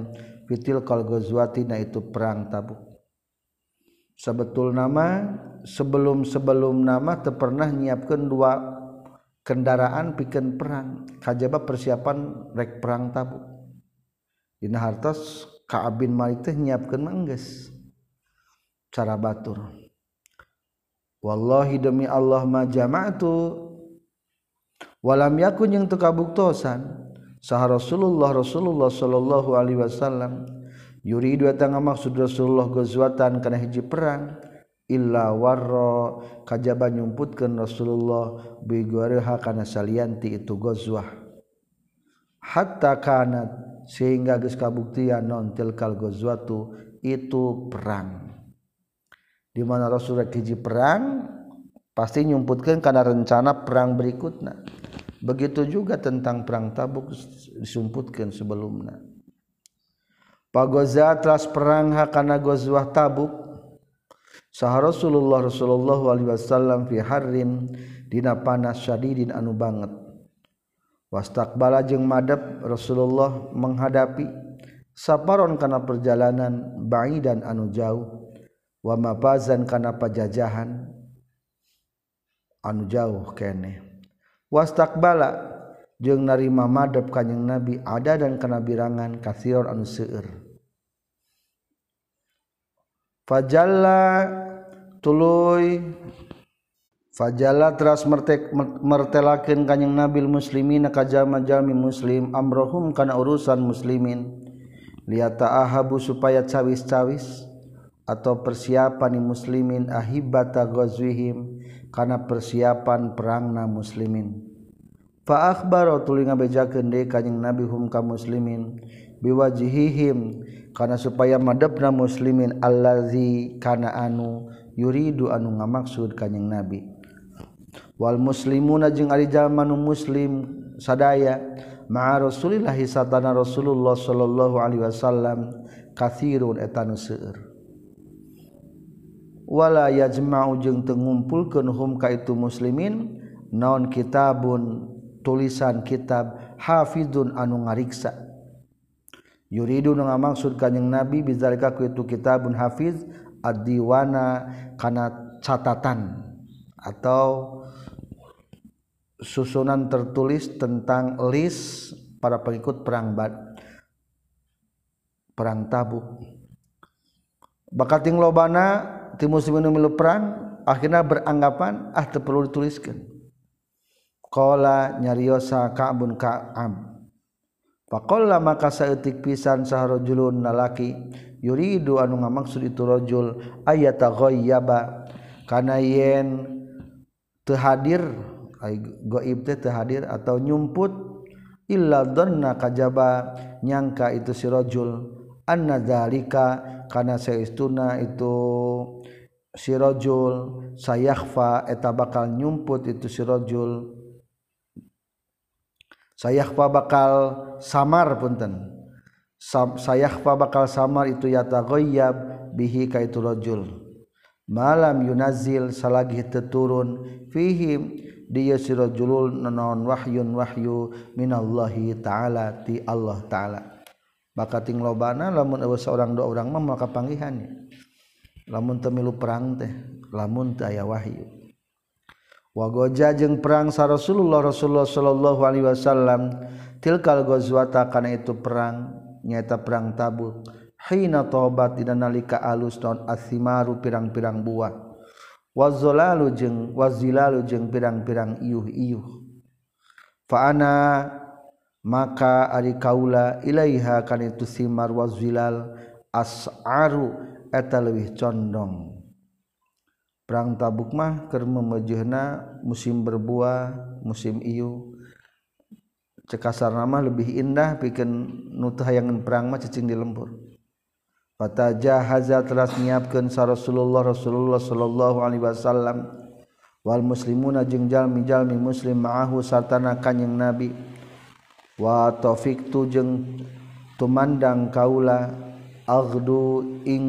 fitil kal ghazwati na itu perang tabuk. Sebetul nama sebelum sebelum nama terpernah nyiapkan dua kendaraan pikeun perang. Kajaba persiapan rek perang tabuk. Dina hartos Ka'ab bin Malik teh nyiapkeun manggeus cara batur. Wallahi demi Allah ma jama'tu walam yakun yang tekabuktosan. Sah Rasulullah Rasulullah Shallallahu Alaihi Wasallam yuri dua tangga maksud Rasulullah gozwatan karena hiji perang illa warro kajaban nyumputkan Rasulullah bigoriha karena salianti itu gozwah hatta kanat sehingga geus kabuktian non tilkal gozwatu itu perang. Di mana Rasulullah hiji perang pasti nyumputkan karena rencana perang berikutnya begitu juga tentang perang tabuk disumputkan sebelumnya. Pagoza telah perang hakana gozwah tabuk. Sah Rasulullah Rasulullah alaihi wasallam fi harrin dina panas syadidin anu banget. Wastaqbala jeung madep Rasulullah menghadapi saparon kana perjalanan ba'i dan anu jauh wa mapazan kana pajajahan anu jauh keneh. Wastakbala jeung narima madhab kanyang nabi ada dan kenabirangan kasir anu seueur. Fajalla tuluy fajalla teras mertek mertelakeun kanyang nabi muslimin ka jalma-jalmi muslim amrohum kana urusan muslimin. Liata ahabu supaya cawis-cawis atau persiapan muslimin ahibata ghazwihim kana persiapan perangna muslimin. Fa akhbaro tuluy ngabejakeun deui kanjing nabi hum ka muslimin biwajihihim kana supaya madepna muslimin allazi kana anu yuridu anu ngamaksud kanjing nabi. Wal muslimuna jeung ari jalma nu muslim sadaya ma'a rasulillah satana rasulullah sallallahu alaihi wasallam kathirun etanu seueur. wala yajma'u jeung teu ngumpulkeun hum ka itu muslimin. Naon kitabun? Tulisan kitab hafizun anu ngariksa. Yuridu nu ngamaksud kanjing nabi bizalika ku itu kitabun hafiz ad-diwana kana catatan atau susunan tertulis tentang list para pengikut perang bad perang tabuk. Bakating lobana di musim ini milu peran akhirnya beranggapan ah teu perlu dituliskan. Kola nyariosa ka'bun kaam. Pakola maka saeutik pisan saharojulun nalaki yuridu anu ngamaksud itu rojul ayata yaba karena yen terhadir goib teh terhadir atau nyumput illa donna kajaba nyangka itu si rojul anna dzalika karena seistuna itu sirojul sayahfa eta bakal nyumput itu sirojul sayahfa bakal samar punten. Sam, sayahfa bakal samar itu yatagoyab bihi ka itu rojul malam yunazil salagi teturun fihim dia sirojulul nanon wahyun wahyu minallahi ta'ala ti Allah ta'ala. Maka ting lobana lamun seorang dua orang mah maka panggihannya. Lamun temilu perang teh lamun teh aya wahyu. Wagoja jeung perang sa Rasulullah Rasulullah sallallahu alaihi wasallam tilkal ghazwata kana itu perang nyaeta perang Tabuk. Hina tobat dina nalika alus naon asimaru pirang-pirang buah. Wazolalu jeung wazilalu jeung pirang-pirang iuh-iuh. Fa ana maka ari kaula ilaiha kana itu simar wazilal as'aru eta leuwih condong. Perang tabuk mah keur memejehna musim berbuah musim iu cekasar nama lebih indah bikin nutu hayangan perang mah cicing di lembur Fata jahaza telah nyiapkeun sa Rasulullah Rasulullah sallallahu alaihi wasallam. Wal muslimuna jeung jalmi-jalmi muslim ma'ahu sartana kanjing Nabi. Wa taufiktu jeung tumandang kaula aghdu ing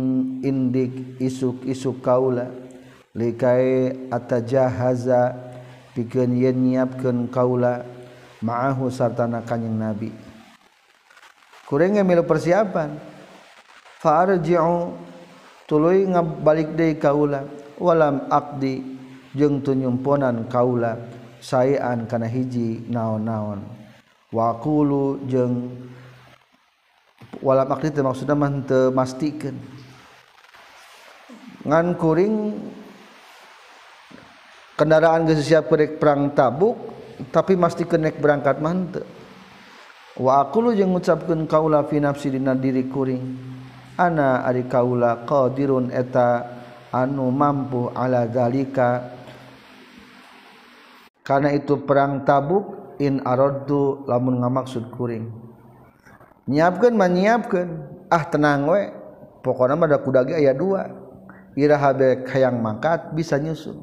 indik isuk-isuk kaula. Likae atajahaza pikeun yen nyiapkeun kaula ma'ahu sartana kanjing nabi. Kurang milu persiapan? Farji'u tuluy ngabalik deui kaula. Walam aqdi jeung tunyumponan kaula saean kana hiji naon-naon. Waqulu jeung wala makni teh maksudna mah teu mastikeun ngan kuring kendaraan geus siap ke perang tabuk tapi mesti kenek berangkat mah teu wa aqulu jeung ngucapkeun kaula fi nafsi dina diri kuring. Ana ari kaula qadirun eta anu mampu ala zalika. Karena itu perang tabuk in araddu lamun ngamaksud kuring. Nyiapkeun mah nyiapkeun ah tenang we. Pokona mah da kudagi aya dua. Iraha bek hayang mangkat bisa nyusul.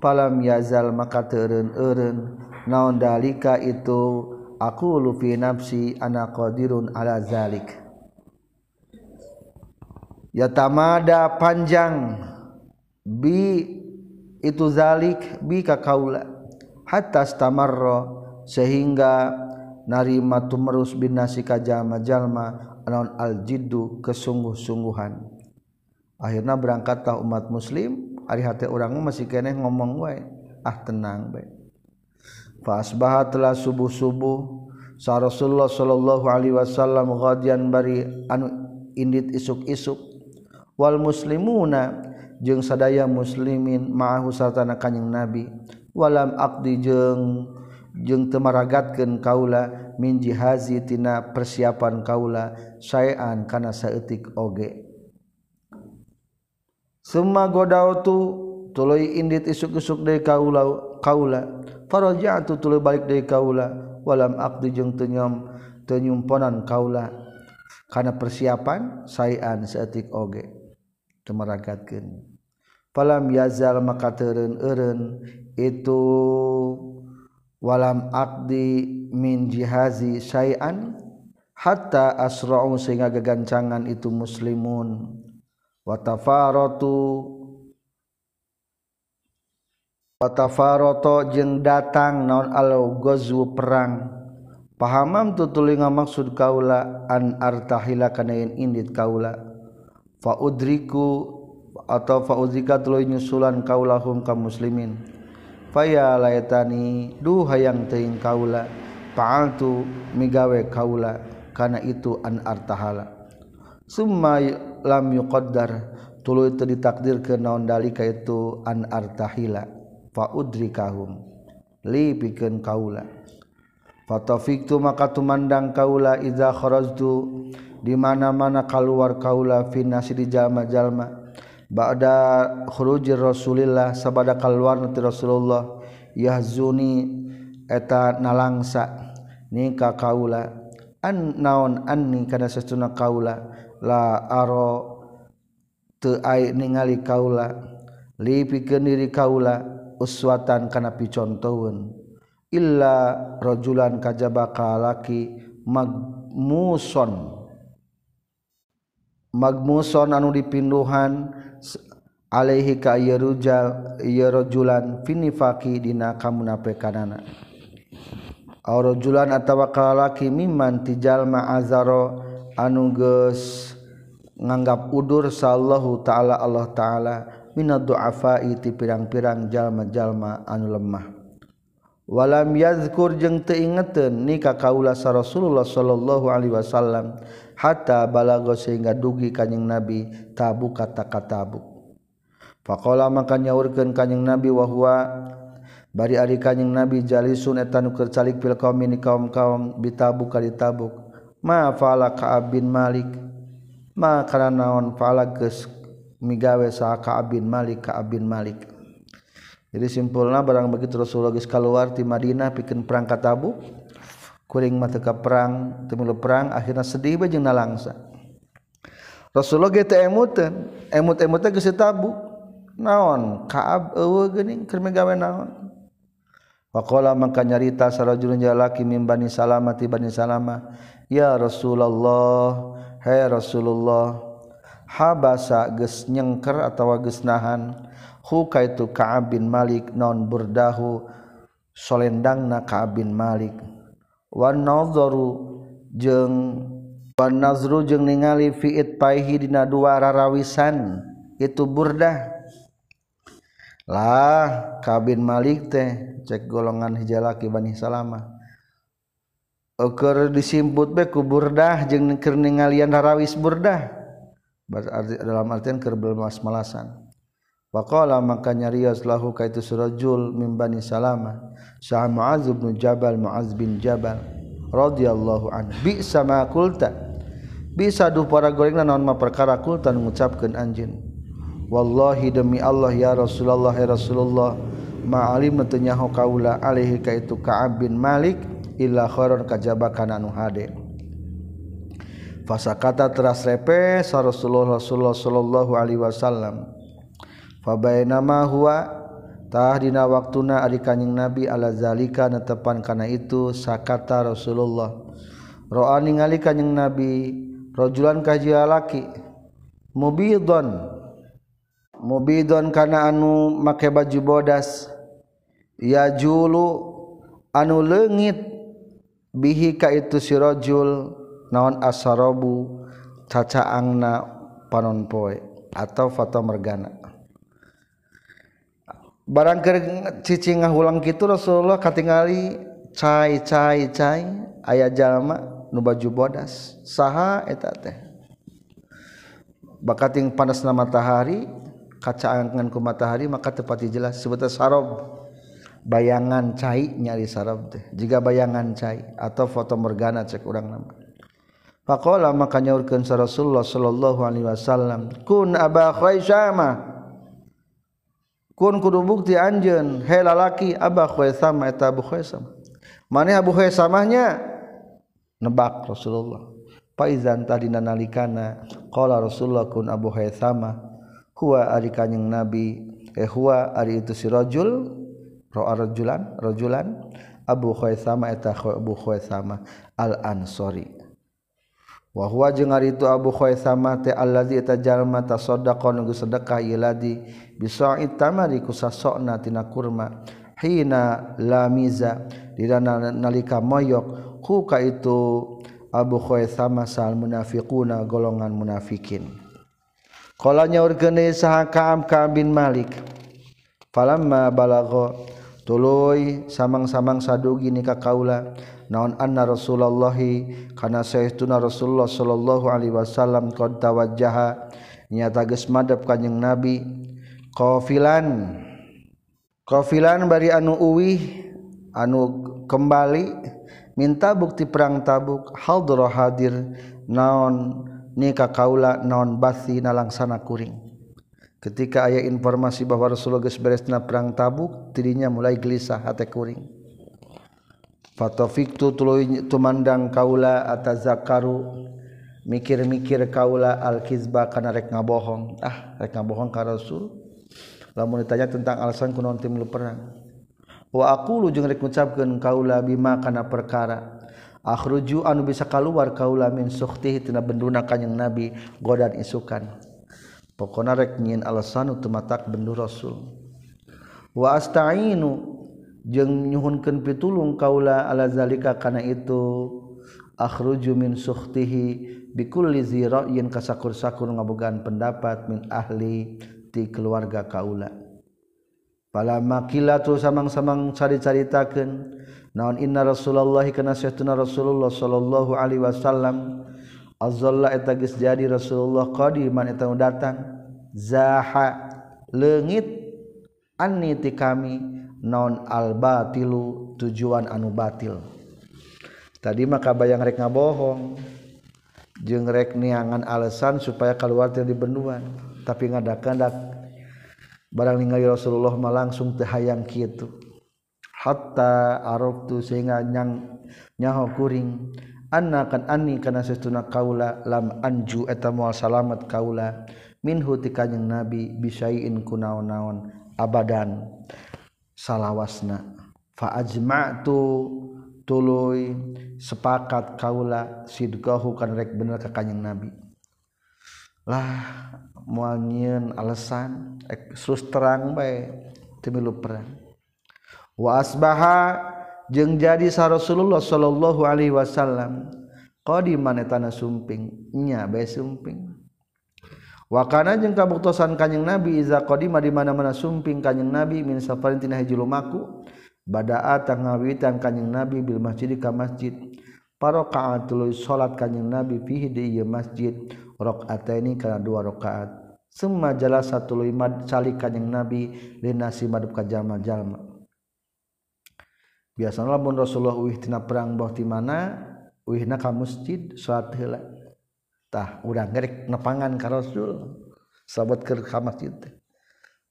Palam yazal maka teureun-eureun naon dalika itu? Aku lufi nafsi ana qadirun ala zalik. Ya tamada panjang. Bi itu zalik bi ka kaula. Hatta stamarra sehingga narima tumerus bin nasi kajjallma-jalma anon aljiddu kesungguh-sungguhan. Akhirnya berangkatlah umat muslim ari hati orang masih kene ngomong wae ah tenang baik Fasbah telah subuh-subuh sa Rasulullah sallallahu alaihi wasallam ghadian bari anu indit isuk-isuk. Wal muslimuna jeung sadaya muslimin ma'ahu sartana kanjing nabi walam aqdi jeung jeng temaragatkan kaula min jihazi tina persiapan kaula sayan kana saeutik oge. Summa godautu tuluy indit isuk-isuk deui kaula kaula faraja'tu tuluy balik deui kaula walam aqdi jeung teu nyom teu kaula kana persiapan sayan saeutik oge. Temaragatkeun palam yazal maka teureun eureun itu walam aqdi min jihazi sayan hatta asra'u sehingga gegancangan itu muslimun. Watafarotu watafaroto jeng datang naon alau gozu perang. Pahamam tu tulinga maksud kaula an artahila kana yen indit kaula? Fa udriku atau fa udrika tuluy nyusulan kaulahum kaum muslimin faya laytani duh hayang teuing kaula. Fa'altu migawe kaula kana itu an artahala. Summa lam yuqaddar tuluy teu ditakdirkeun naon dalika itu an artahila. Fa udrikahum li pikeun kaula. Fatafiktu maka tumandang kaula idza kharajtu di mana-mana kaluar kaula fi nasi di jalma-jalma. ba'da khurujir Rasulillah sabada keluar nanti Rasulullah yahzuni eta nalangsa. Nika kaula. An naon anni kana sesuna kaula. La aro teu ai ningali kaula. Li pikeun diri kaula uswatan kana picontoeun illa rajulan kajaba laki magmuson. Magmuson anu dipinduhan Alaihi ka yerujal yerojulan finifaki dina kamunafikanana Aurojulan atawa kalaki miman tijal ma'azaro anu geus nganggap udur sallallahu taala Allah taala minad du'afai ti pirang-pirang jalma-jalma anu lemah. Walam yazkur jeung teu ingeteun ni ka kaula sa Rasulullah sallallahu alaihi wasallam hatta balago sehingga dugi kanjing Nabi tabu kata katabuk Pakola maka nyaurkan kanyeng nabi wahwa bari ari kanyeng nabi jalisun etanu kercalik pil kaum ini kaum kaum bitabuk kali tabuk. Ma faala Kaab bin Malik ma karena naon faala geus migawe sa Kaab bin Malik Kaab bin Malik. Jadi simpulna barang begitu Rasulullah geus kaluar ti Madinah pikeun perang ka Tabuk. Kuring mata ka perang, temilu perang akhirnya sedih bae jeung nalangsa. Rasulullah ge teu emuteun, emut-emutna geus tabu naon? Kaab eueuh geuning keur megawe naon? Waqala maka nyarita sarajulun jalaki min Bani Salamah ti Bani Salamah ya Rasulullah hai Rasulullah habasa geus nyengker atawa geus nahan? Hu kaitu Ka'ab bin Malik non burdahu? Solendangna Ka'ab bin Malik. Wan nadharu jeung wan nazru jeung ningali fi itpaihi dina dua rarawisan itu burdah. lah kabin Malik teh cek golongan hijalaki Bani Salama. Oker disimput be ku burdah jeung keur ningalian harawis burdah. Dalam artian keur belmas malasan. Faqala maka nyarios lahu kaitu surajul min Bani Salama. Sah Muaz bin Jabal Muaz bin Jabal radhiyallahu an. Bi sama kulta. Bisa du para gorengna naon ma perkara kulta ngucapkeun anjeun. Wallahi demi Allah ya Rasulullah ya Rasulullah ma'alim natenyahu kaula alaihi kaitu Ka'ab bin Malik illa kharon kajaba kana nu hade. Fasa kata teras repe sa Rasulullah Rasulullah sallallahu alaihi wasallam. Fabainama huwa tah dina waktuna ari kanjing Nabi ala zalika netepan kana itu sakata Rasulullah. Roa ningali kanjing Nabi rajulan kajialaki mubidon mubidon kana anu make baju bodas. Ya julu anu leungit. Bihi ka itu sirajul naon asarabu cacaangna panon poe atau fata mergana. Barang keur cicing ngahulang kitu Rasulullah katingali cai cai cai aya jalma nu baju bodas. Saha eta teh? Bakating panasna matahari kacaanganku matahari maka tepati jelas. Sebetulnya sarob bayangan cai nyari sarab teh. Jika bayangan cai atau foto morgana cek orang nama. Pakola maka nyaurkan Rasulullah sallallahu Alaihi Wasallam kun aba khaisama kun kudu bukti anjeun. He lalaki aba khaisama eta abu khaisama mane abu khaisamahnya nebak Rasulullah. Paizan tadi nalikana? Kala Rasulullah kun abu khaisama huwa ari kanjing nabi. Eh huwa ari itu si rajul. Ro'a rajulan rajulan. Abu Khaisama eta Abu Khaisama al Ansori wa huwa jeung ari itu Abu Khaisama teh allazi eta jalma tasaddaqa nu sedekah iladi bisa'it tamari kusasokna tina kurma. Hina lamiza dirana nalika moyok. Ku ka itu Abu Khaisama sal munafiquna golongan munafikin. Kalanya nyaurkeun saha Kaam Ka'ab bin Malik falamma balagha tuluy samang-samang sadugi ni ka kaula naon anna Rasulullah kana saestuna Rasulullah sallallahu alaihi wasallam qad tawajjaha nyata geus madhep kanjing Nabi qafilan qafilan bari anu uwih anu kembali minta bukti perang tabuk hadra hadir naon nikah kaula non basi nalangsana kuring. Ketika ayah informasi bahwa Rasulullah geus beresna perang Tabuk tidinya mulai gelisah hate kuring. Fatafiktu tuluy tumandang kaula atazakaru mikir-mikir kaula al-kizba kana rek ngabohong. Ah rek ngabohong ka Rasul. Lamun ditanya tentang alasan kunaon tim perang. Wa aqulu jeung rek ngucapkeun kaula bima kana perkara. akhruju anu bisa keluar kaula min suhtihi tina benduna kanjing nabi godan isukan. Pokona rek nyin alasan tematak bendu rasul. Wa astainu jeung nyuhunkeun pitulung kaula ala zalika kana itu akhruju min sukhtihi bikulli zira'in kasakur-sakur ngabogaan pendapat min ahli ti keluarga kaula. pala makila tuh samang-samang cari-caritakeun naon inna Rasulullah kana sayyidina Rasulullah sallallahu alaihi wasallam. Azalla eta geus jadi Rasulullah qadiman eta datang. Zaha leungit aniti kami. Naon al batilu tujuan anu batil. Tadi maka bayang rek ngabohong. Jeung rek niangan alasan supaya keluar ti benuan tapi ngadakan dak barang ningali Rasulullah mah langsung teh hayang kitu. Hatta araftu sehingga nyang nyaho kuring. Anna kan anni kana sesuna kaula lam anju eta moal salamet kaula. Minhu ti kanjing nabi bisaiin kunaon-naon abadan. Salawasna. Fa ajma'tu tuluy sepakat kaula sidqahu kan rek bener ka kanjing nabi. Lah muangin alasan sus terang baik temilu perang wa asbaha jeung jadi sa Rasulullah sallallahu Alaihi Wasallam qadiman tanah sumping nya bae sumping. Wa kana jeung kabuktosan kanjing nabi iza qadima di mana-mana sumping kanjing nabi min safarin tina hiji lumaku badaa tangawitan kanjing nabi bil masjid ka masjid paraka'atul salat kanjing nabi fihi di masjid ini karena dua rakaat. Semua jala satu lima calikan yang nabi linasi madub ka jalma jalma biasanya pun Rasulullah uih tina perang bawah di mana uhna ka masjid salat heula. Tah udah ngerek nepangan ka Rasul sahabat ke ka masjid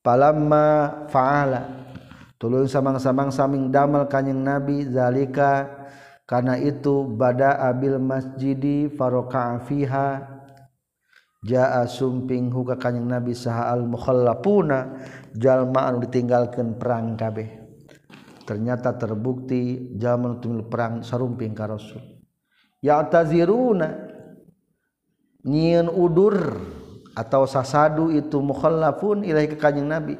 palamma fa'ala tulun samang-samang saming damal kanjing nabi zalika karena itu bada abil masjidi faroka fiha jaa sumping huka kanyang nabi saha al mukhallafuna jalma anu ditinggalkeun perang kabeh. Ternyata terbukti jalma anu perang sarumping ka rasul. Ya'taziruna nyieun udur atau sasadu itu mukhallafun ilahi ka kanjing nabi.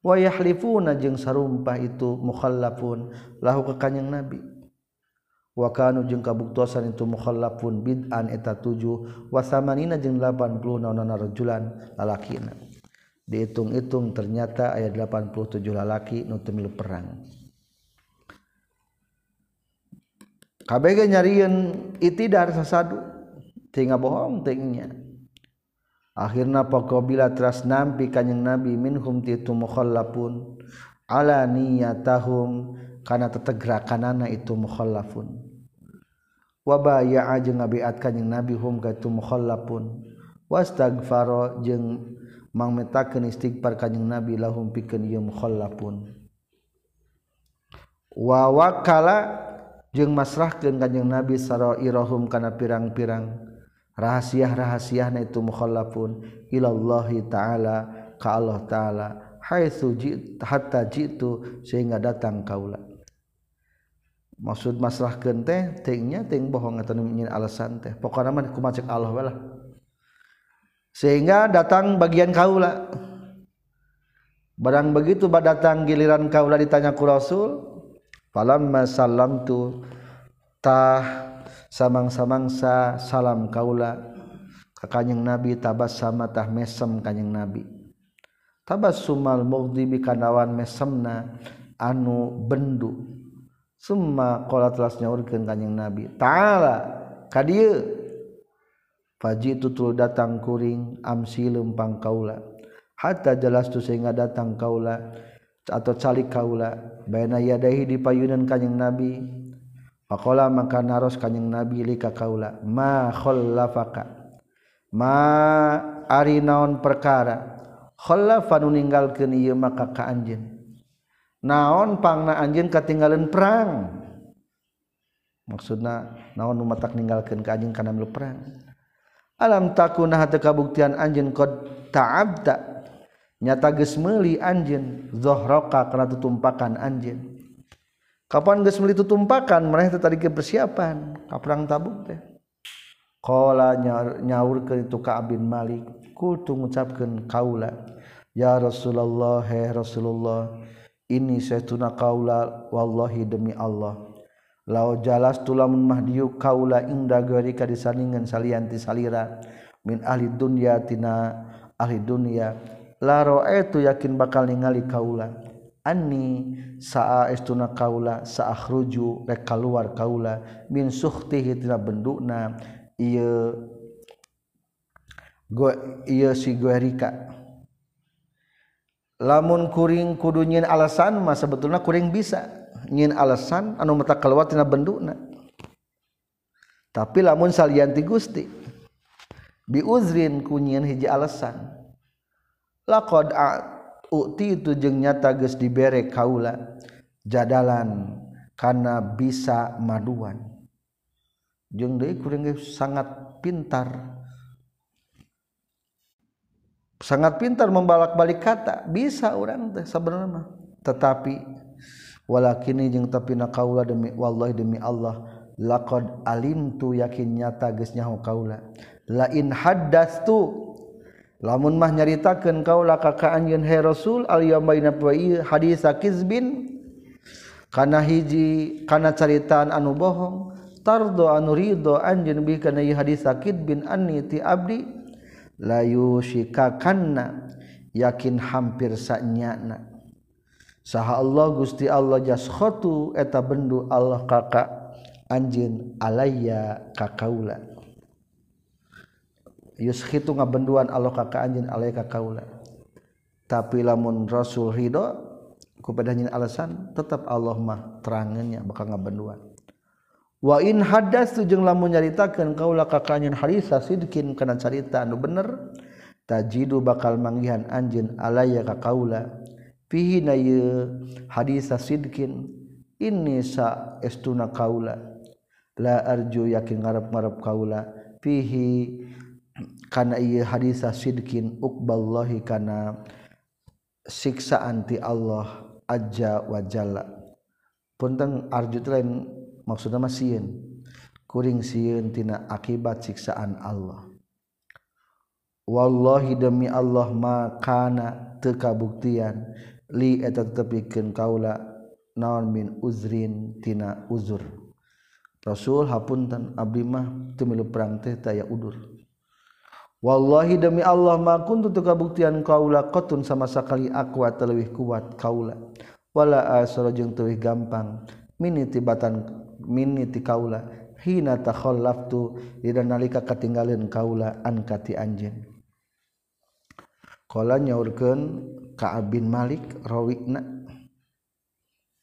Wa yahlifuna jeung sarumpah itu mukhallafun lahu ka kanjing nabi. Wakanu jeung kabuktosan itu mukhallafun bid'an eta 7 wasamanina jeung 80 naonana rajulan lalakina. Dihitung-hitung ternyata ayat 87 lalaki nu teu perang. Kabeh nyarieun itidar sasadu tinggal bohong tingnya. Akhirna pokobila teras nampi kanjing Nabi minhum titu mukhallafun ala niyatahum kana tetegrakanana itu mukhallafun waba yaa jeung ngabiat kanjing nabi hum ka tu mukhallafun wastagfaro jeung mangmetakeun istighfar kanjing nabi lahum pikeun ieu mukhallafun wa wakala jeung masrahkeun kanjing nabi sarairahum kana pirang-pirang rahasia-rahasiana itu mukhallafun ilallahi taala ka Allah taala haitsu hatta jitu sehingga datang kaulah maksud masalah kente tehnya ting bohong atau nyin alasan teh. Pokoknya mah kumacek Allah lah. Sehingga datang bagian kaula. Barang begitu datang giliran kaula ditanya ku Rasul falamma tu tah samang-samangsa salam kaula ka kanjing Nabi tabas sama tah mesem kanjing Nabi. Tabas sumal mughdibi kanawan mesemna anu bendu. Summa qala telah nyaurkeun kanjing Nabi. Ta'ala ka dieu faji tutul datang kuring amsi lempang kaula. Hatta jelas tu sehingga datang kaula atau calik kaula. Baina yadahi di payunan kanjing Nabi. Faqala maka naros kanjing Nabi lika kaula ma khallafaka? Ma ari naon perkara? Khallafa ninggalkeun ieu maka ka anjeun. naon pangna anjing ketinggalan perang? Maksudna naon umatak ninggalkan ke anjing karena melu perang? Alam takuna hati kabuktian anjing kod ta'abda? Nyata geus meuli anjing zohroka karena tutumpakan anjing kapan geus meuli tutumpakan? Mereka teh tadi persiapan ka perang tabuk teh. Qala nyaurkeun itu ka bin malik kutu ngucapkeun kaula ya rasulullah he rasulullah ini setuna kaula wallahi demi Allah. Lao jalas tulamun mahdiu kaula inda disaningan kadisaningan salianti salira. Min ahli dunya tina ahli dunya. Laro itu yakin bakal ningali kaula. Anni saa estuna kaula saakhruju rek kaluar kaula. Min suhtihi tina bendukna iya go iya si guerika lamun kuring kudu nyin alasan mah sebetulnya kuring bisa. Nyin alasan anu mata keluar tina benduna. Tapi lamun salianti gusti bi uzrin kunyin hiji alasan. Laqad uti itu jeung nyata geus dibere kaula jadalan karena bisa maduan. Jeung deui kuring sangat pintar. sangat pintar membalak-balik kata. Bisa orang teh sebenarnya tetapi walakini jeung tapi na kaula demi wallahi demi Allah laqad alimtu yakin nyata geus nyaho kaula. Lain haddastu. Lamun mah nyaritakeun kaula ka ka anjeun he rasul al yamaina hadis kizbin? Kana hiji kana caritaan anu bohong. Tardo anu rido anjeun bi kana hadis kizbin anni ti abdi. La yushikakanna. Yakin hampir sanyana saha Allah Gusti Allah jaskhatu eta bendu Allah kakak anjeun alayya ka kaula itu ngabenduan Allah kakak anjin alaika kaula tapi lamun Rasul Ridho kepadanya alasan tetap Allah mah terangannya bakal ngabenduan wa in hadas tujeng lamun nyaritakeun kaula kakaknya harisa sidkin kana carita anu bener tajidu bakal manggihan anjeun alaya ka kaula. Fihi na hadisa sidkin ini sa estuna kaula. La arju yakin ngarep-ngarep kaula. Fihi karena ia hadisah sidkin ukballahi karena siksa anti Allah aja wajalla punten arjut lain maksudnya masieun kuring sieun tina akibat siksaan Allah. Wallahi demi Allah makana teu kabuktian li eta tetepikeun kaula naon min uzrin tina uzur. Rasul hapunten abdi mah teu milu perang teh taya udur. Wallahi demi Allah ma kuntu teu kabuktian kaula qatun sama sakali aqwa teu leuwih kuat kaula. Wala asra jeung teu gampang. Minitibatan minni ti kaula hina takhallaftu dina nalika katinggalin kaula an kati anjeun qala nyaurkeun ka bin Malik rawikna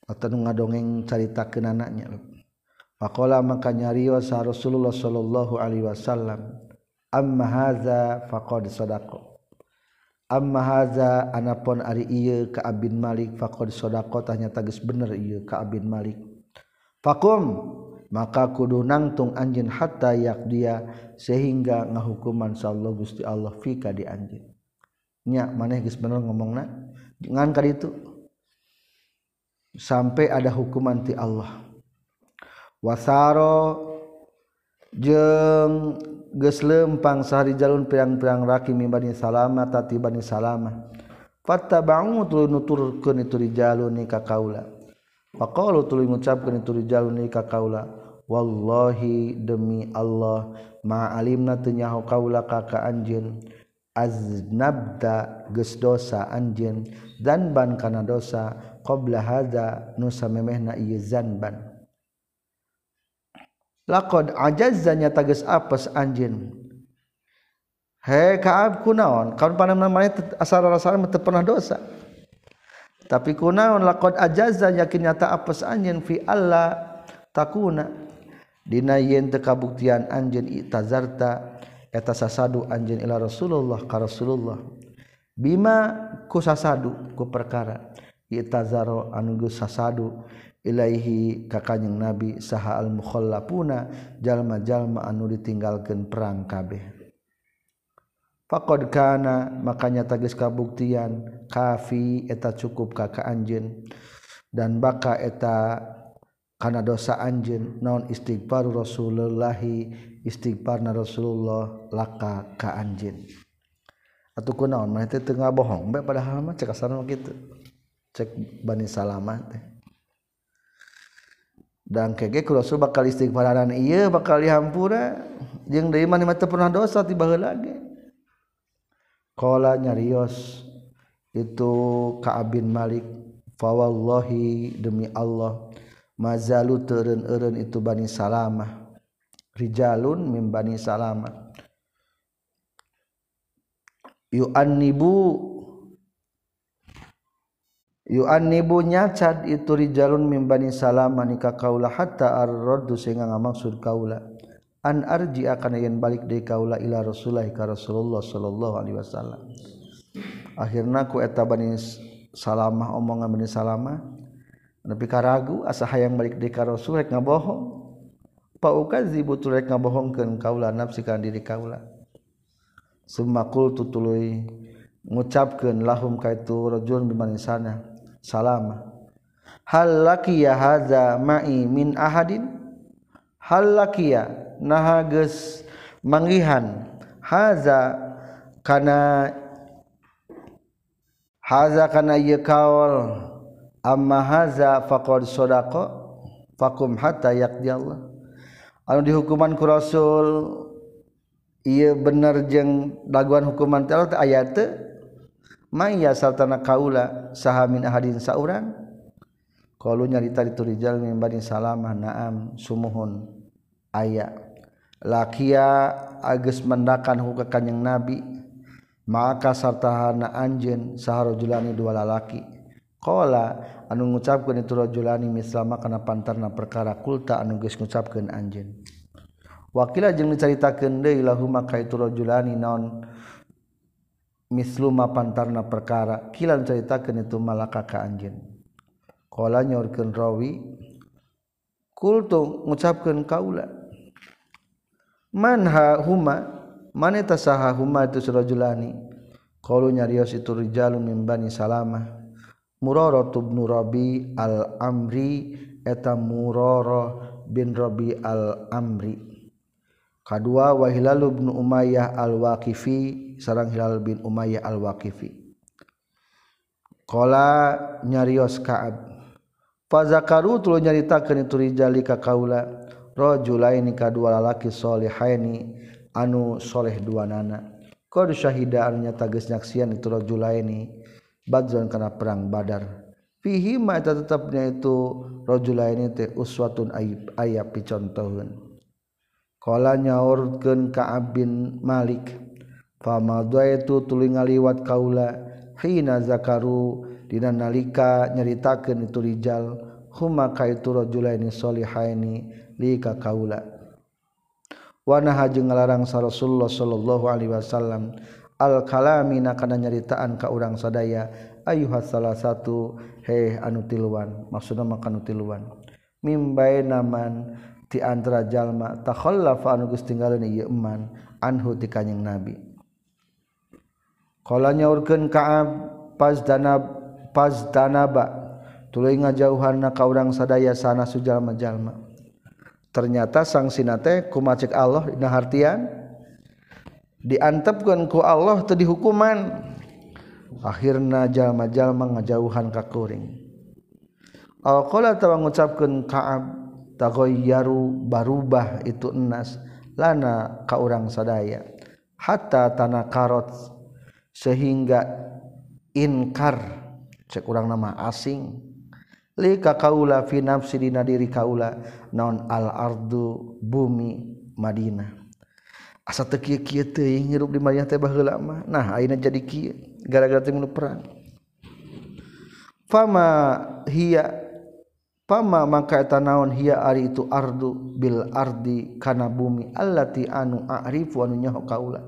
atau ngadongeng caritakeun anaknya. Faqala maka nyariwa sa Rasulullah sallallahu alaihi wasallam amma hadza faqad sadaqa. Amma hadza anapun ari ieu ka abin Malik faqad sadaqa. Tanya tagis bener ieu ka abin Malik. Fakum maka kudu nangtung anjeun hatta yak dia sehingga ngahukuman sallallahu Gusti Allah fika di anjeun nya maneh geus bener ngomongna? Ngan ka ditu sampai ada hukuman ti Allah. Wasaro jeung lempang sehari jalun perang-perang raki mimbani salama tati bani salama fatta bangun tuluy nuturkeun itu rijalun ni ka kaula Faqalu tuluy ngucapkeun itu rijalun ka kaula wallahi demi Allah ma alimna teu nyaho kaula ka ka anjeun. Aznabda geus dosa anjeun zanban kana dosa qabla hadza nu samemehna ieu zanban laqad ajazza nyata apes anjeun. He kaab kunaon kaun panemna mane asal-asal teu pernah dosa. tapi kunaon laqad ajaza yakin nyata apes anjeun fi Allah takuna. Dina yen teu kabuktian anjeun itazarta eta sasadu anjeun ila Rasulullah ka Rasulullah. Bima ku sasadu ku perkara. Itazaro anu geus sasadu ilaihi ka kanjing Nabi saha al mukhallafuna jalma-jalma anu ditinggalkeun perang kabeh. Fakod kana makanya tagis kabuktian kafi eta cukup kaka anjen dan baka eta kana dosa anjen non istighfar Rasulullahi istighfar na Rasulullah laka ka anjen. Atau ku naon mah teh teu bohong bae padahal mah cek asarna kitu. Cek Bani Salamah teh. Dan kege ku Rasul bakal istighfaran ieu bakal dihampura jeung deui mah pernah dosa tiba heula lagi Kala nyarios itu Ka'ab bin Malik fawallahi demi Allah mazalu teureun-eureun itu Bani Salamah rijalun min Bani Salamah. Yu'annibu yu'annibu nyacad itu rijalun min Bani Salamah nikah kaula hatta ar-raddu sehingga ngamaksud kaula an arji akan yen balik de kaula ila Rasulullah ka Rasulullah sallallahu alaihi wasallam. Akhirna ku eta bani salamah omongan bani salamah nepi ka ragu asa hayang balik de ka Rasul rek ngabohong. Pa ukazibu tur rek ngabohongkeun kaula nafsi ka diri kaula. Summa qultu tuluy ngucapkeun lahum kaitu rajul bimani sana salamah. Hal laki ya hadza ma'i min ahadin? halakia naha geus manggihan. Haza kana haza kana ieu kaol. Amma haza faqad sadaqa fakum hatta yaqdi Allah. Anu dihukuman ku rasul ieu bener jeung daguan hukuman teh ayat teh may yasaltana kaula saha min ahadin saurang. kalau nyarita diturijal min bani salamah naam sumuhun aya. Lakia agus mendakan huka kanjeng nabi maka sarta hana anjeun saharojulani dua lalaki. Qala anu ngucapkeun itu rajulani mislama kana pantarna perkara kulta anu geus ngucapkeun anjeun. Wakila jeung dicaritakeun deui lahuma ka itu rajulani naon misluma pantarna perkara. Kila dicaritakeun itu malaka ka anjeun. Kola nyorkeun rawi kultu ngucapkeun kaula manha huma maneta saha huma itu surajulani qalu nyarios itu rijalun min bani salamah murara bin rabi al amri eta murara bin rabi al amri kadua wa hilal umayyah al waqifi sarang hilal bin umayyah al waqifi qala nyarios ka'ab fazakaru tuluy nyaritakeun itu rijali ka kaula rajulaini kadua lalaki solihaini anu soleh duanana qad syahida anu nyata geus nyaksian itu rajulaini badzon kana perang badar. Fihi ma eta itu rajulaini teh uswatun ayib aya picontoheun. Qala nyaurkeun ka'ab bin malik itu tuluy ngaliwat kaula hina zakaru Dina nalika nyaritakeun itu rijal huma kaitu rajulaini solihaini li ka kaula. Wa naha jeung ngalarang sa Rasulullah sallallahu alaihi wasallam al kalami na kana nyaritaan ka urang sadaya ayuha salah satu he anu tiluan. Maksudna maka anu tiluan. Mimbae naman ti antara jalma takhallafa anu geus tinggaleun ieu eman anhu ti kanjing nabi. Qala nyaurkeun ka'ab pas danab pastanaba tuluy ngajauhan na ka urang sadaya sana sujalma jalma ternyata sang sinate kumacik Allah dina hartian. Diantepkeun ku Allah teu dihukuman. Akhirna jalma-jalma ngajauhan ka kuring. Aw qala tawa ngucapkeun Ka'ab tagoyyaru barubah itu enas lana ka urang sadaya hatta tanah karot sehingga inkar cek urang nama asing. Lika kaula fi nafsi dina diri kaula naon al ardu bumi Madinah. Asa teu kieu-kieu teuing hirup di Madinah teh baheula mah. Nah ayeuna jadi kieu gara-gara teu perang. Fama hiya fama maka eta naon hiya ari itu ardu bil ardi kana bumi allati anu a'rifu anu nyaho kaula.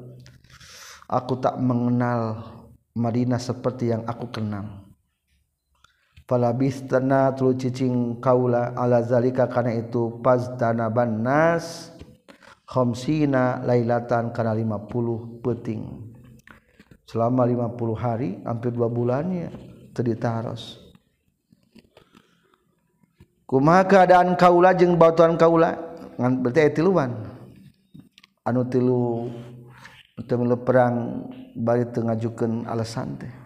Aku tak mengenal Madinah seperti yang aku kenal falabistana tulu cicing kaula ala zalika kana itu pastana bannas khamsina lailatan kana 50 peting. Selama 50 hari hampir 2 bulannya terditaros kumaha keadaan kaula jeung batuan kaula? Ngan berarti aya tiluan. Anu tilu teu perang bari teu ngajukeun alasan teh.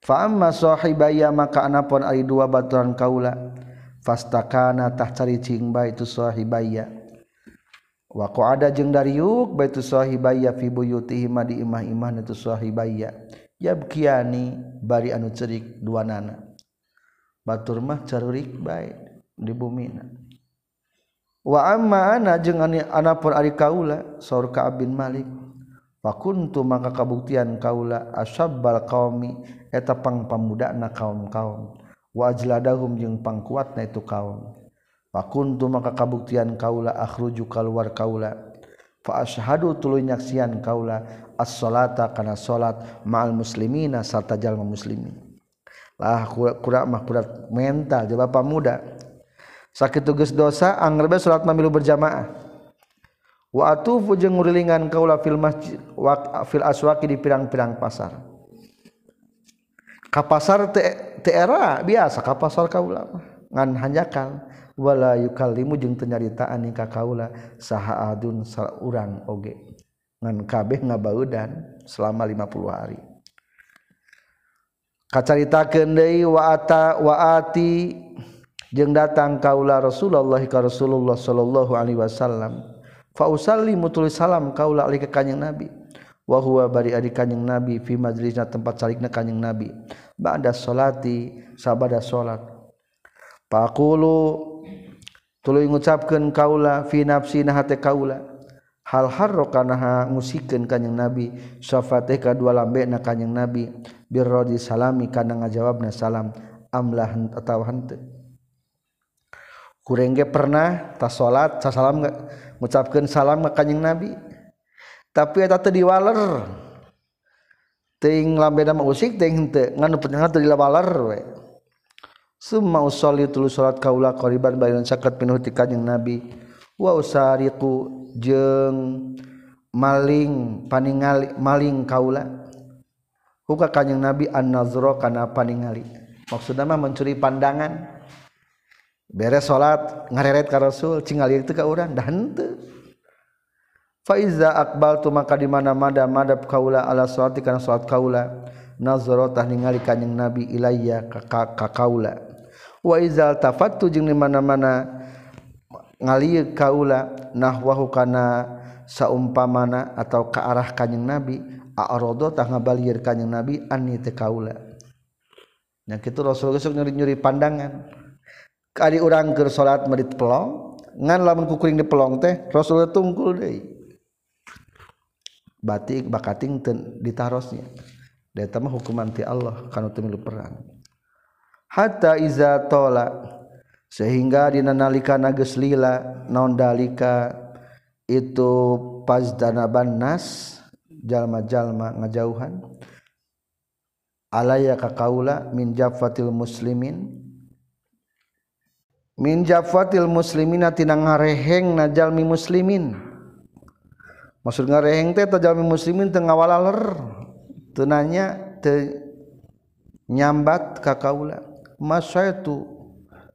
Fa'amma sahibaya maka anapun ari dua baturan kaula. Fastakana tah caricing ba itu sahibaya wa qada jeung dariuk ba itu sahibaya fi buyutihim di imah-imah itu sahibaya yabkiani bari anu cerik dua nana. Batur mah carurik bae di bumina wa amma ana jeung anapun ari kaula saur ka bin Malik. Fakuntu maka kabuktian kaula asabbal qaumi eta pangpamudakna kaum-kaum wa ajladahum jeung pangkuatna itu kaum. Pakuntu maka kabuktian kaula akhruju kaluar kaula fa asyhadu tuluy nyaksian kaula as-salata kana salat ma'al muslimina sarta jalma muslimin. Lah kura mah kurat mental jeung bapak muda. Sakit tugas dosa angger be salat mamilu berjamaah. Wa atufu jeung ngurilingan kaula fil masjid wa fil aswaqi di pirang-pirang pasar. Ka pasar teh era biasa ka pasar kaula ngan hanjakal. Yukallimu penyaritaan nikah kaula saha adun urang oge. Ngan kabeh ngabaudan selama 50 hari. Kacarita kendai waata waati jeung datang kaula Rasulullah ka Rasulullah sallallahu alaihi wasallam fausalli mutulis salam kaula ali ka kanjing nabi. Wa huwa bari adi kanjing nabi fi majlisna tempat salikna kanjing nabi. Ba'da salati sabada salat. Paqulu tuluy ngucapkeun kaula fi nafsi na hate kaula. Hal harrokanaha ngusikeun kanjing nabi? Syafatih ka dua lambe na kanjing nabi. Birrodi salami kana ngajawabna salam. Amlah atawa henteu? kurenge pernah tas salat salam mengucapkan salam ke kanjeng nabi. Tapi eta teu diwaler. Ting lambena mah usik ting henteu ngan pentingna teu diwaler we. Summa usolli tulu salat kaula qariban bayan sakat pinuh ti kanjeng nabi. Wa usariqu jeung maling paningali maling kaula. Huka kanjeng nabi an-nazra kana paningali. Maksudna mah mencuri pandangan. beres salat ngareret ka Rasul cingal itu ka urang dah henteu. Faiza akbal tu maka di mana-mana madab kaula ala salati kana salat kaula nazara tah ningali kanjing Nabi ilayya ka, ka kaula. Wa izal tafattu jeung di mana-mana ngalieu kaula nahwahu kana saumpamana atau ke arah kanjing Nabi a'rada tah ngabalieur kanjing Nabi anni teu kaula. Nya kitu Rasul geus nyuri-nyuri pandangan. Kali urang keur salat merit pelong ngan lamun kukuring di pelong teh Rasul tungkul deui. Batik bakating ditarosnya da mah hukuman ti Allah kana teu milu perang. Hatta iza tola sehingga dinanalika nages lila non dalika itu pas danaban nas jalma-jalma ngajauhan. Alaya ka kaula min jafatil muslimin min jafatil muslimina tina ngareheng na jalmi muslimin. Maksud ngareheng teh jalmi muslimin teu ngawalaler. Teu nanya teu nyambat ka kaula. Masa itu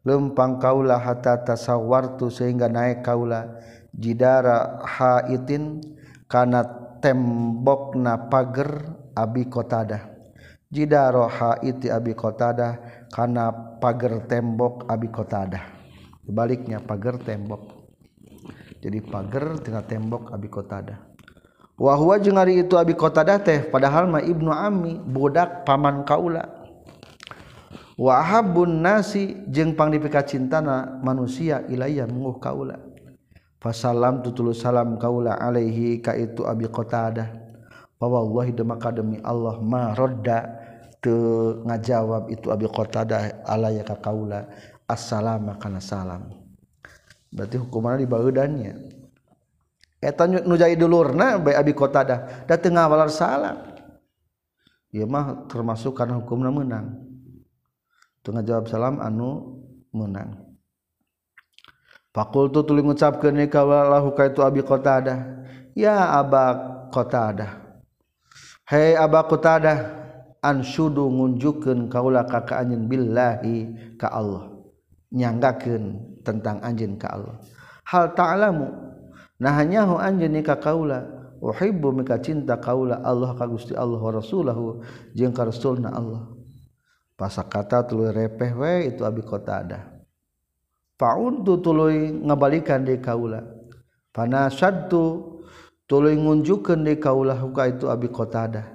lempang kaula hatta tasawartu sehingga naik kaula jidara haitin kana tembokna pager abi kotada jidara haiti abi kotada kana pager tembok abi kotada sebaliknya pager tembok. Jadi pager tengah tembok abi kotada wahwa jeung ari itu abi kotada teh padahal mah ibnu ami budak paman kaula. Wahabun nasi jeung pangdipika cintana manusia ilaya menguh kaula. Fasalam tutulu salam kaula alaihi ka itu abi qatadah. Wa wallahi maka demi Allah ma rodda teu ngajawab itu abi qatadah alaya ka kaula assalamu kana salam. Berarti hukumanna di baeudannya eta nu jadi dulurna bae abi qatadah da teu ngawalar salam. Ieu mah termasuk kana hukumna menang. Tengah jawab salam anu menang. Fakultu tuli ngucapkeun ka lahu ka itu Abi Qatadah. Ya Aba Qatadah. Hai abaku tada ansudu ngunjukkeun kaula ka ka anjeun billahi ka Allah nyanggakeun tentang anjeun ka Allah. Hal ta'lamu? Nah hanyahu anjeun ka kaula. Uhibbu mika cinta kaula Allah ka Gusti Allah wa rasulahu jeung ka rasulna Allah. Pasakata tuluy repeh we itu abi qatadah fauntu tuluy ngabalikan de kaula. Panasadtu tuluy ngunjukkeun de kaula ka itu abi qatadah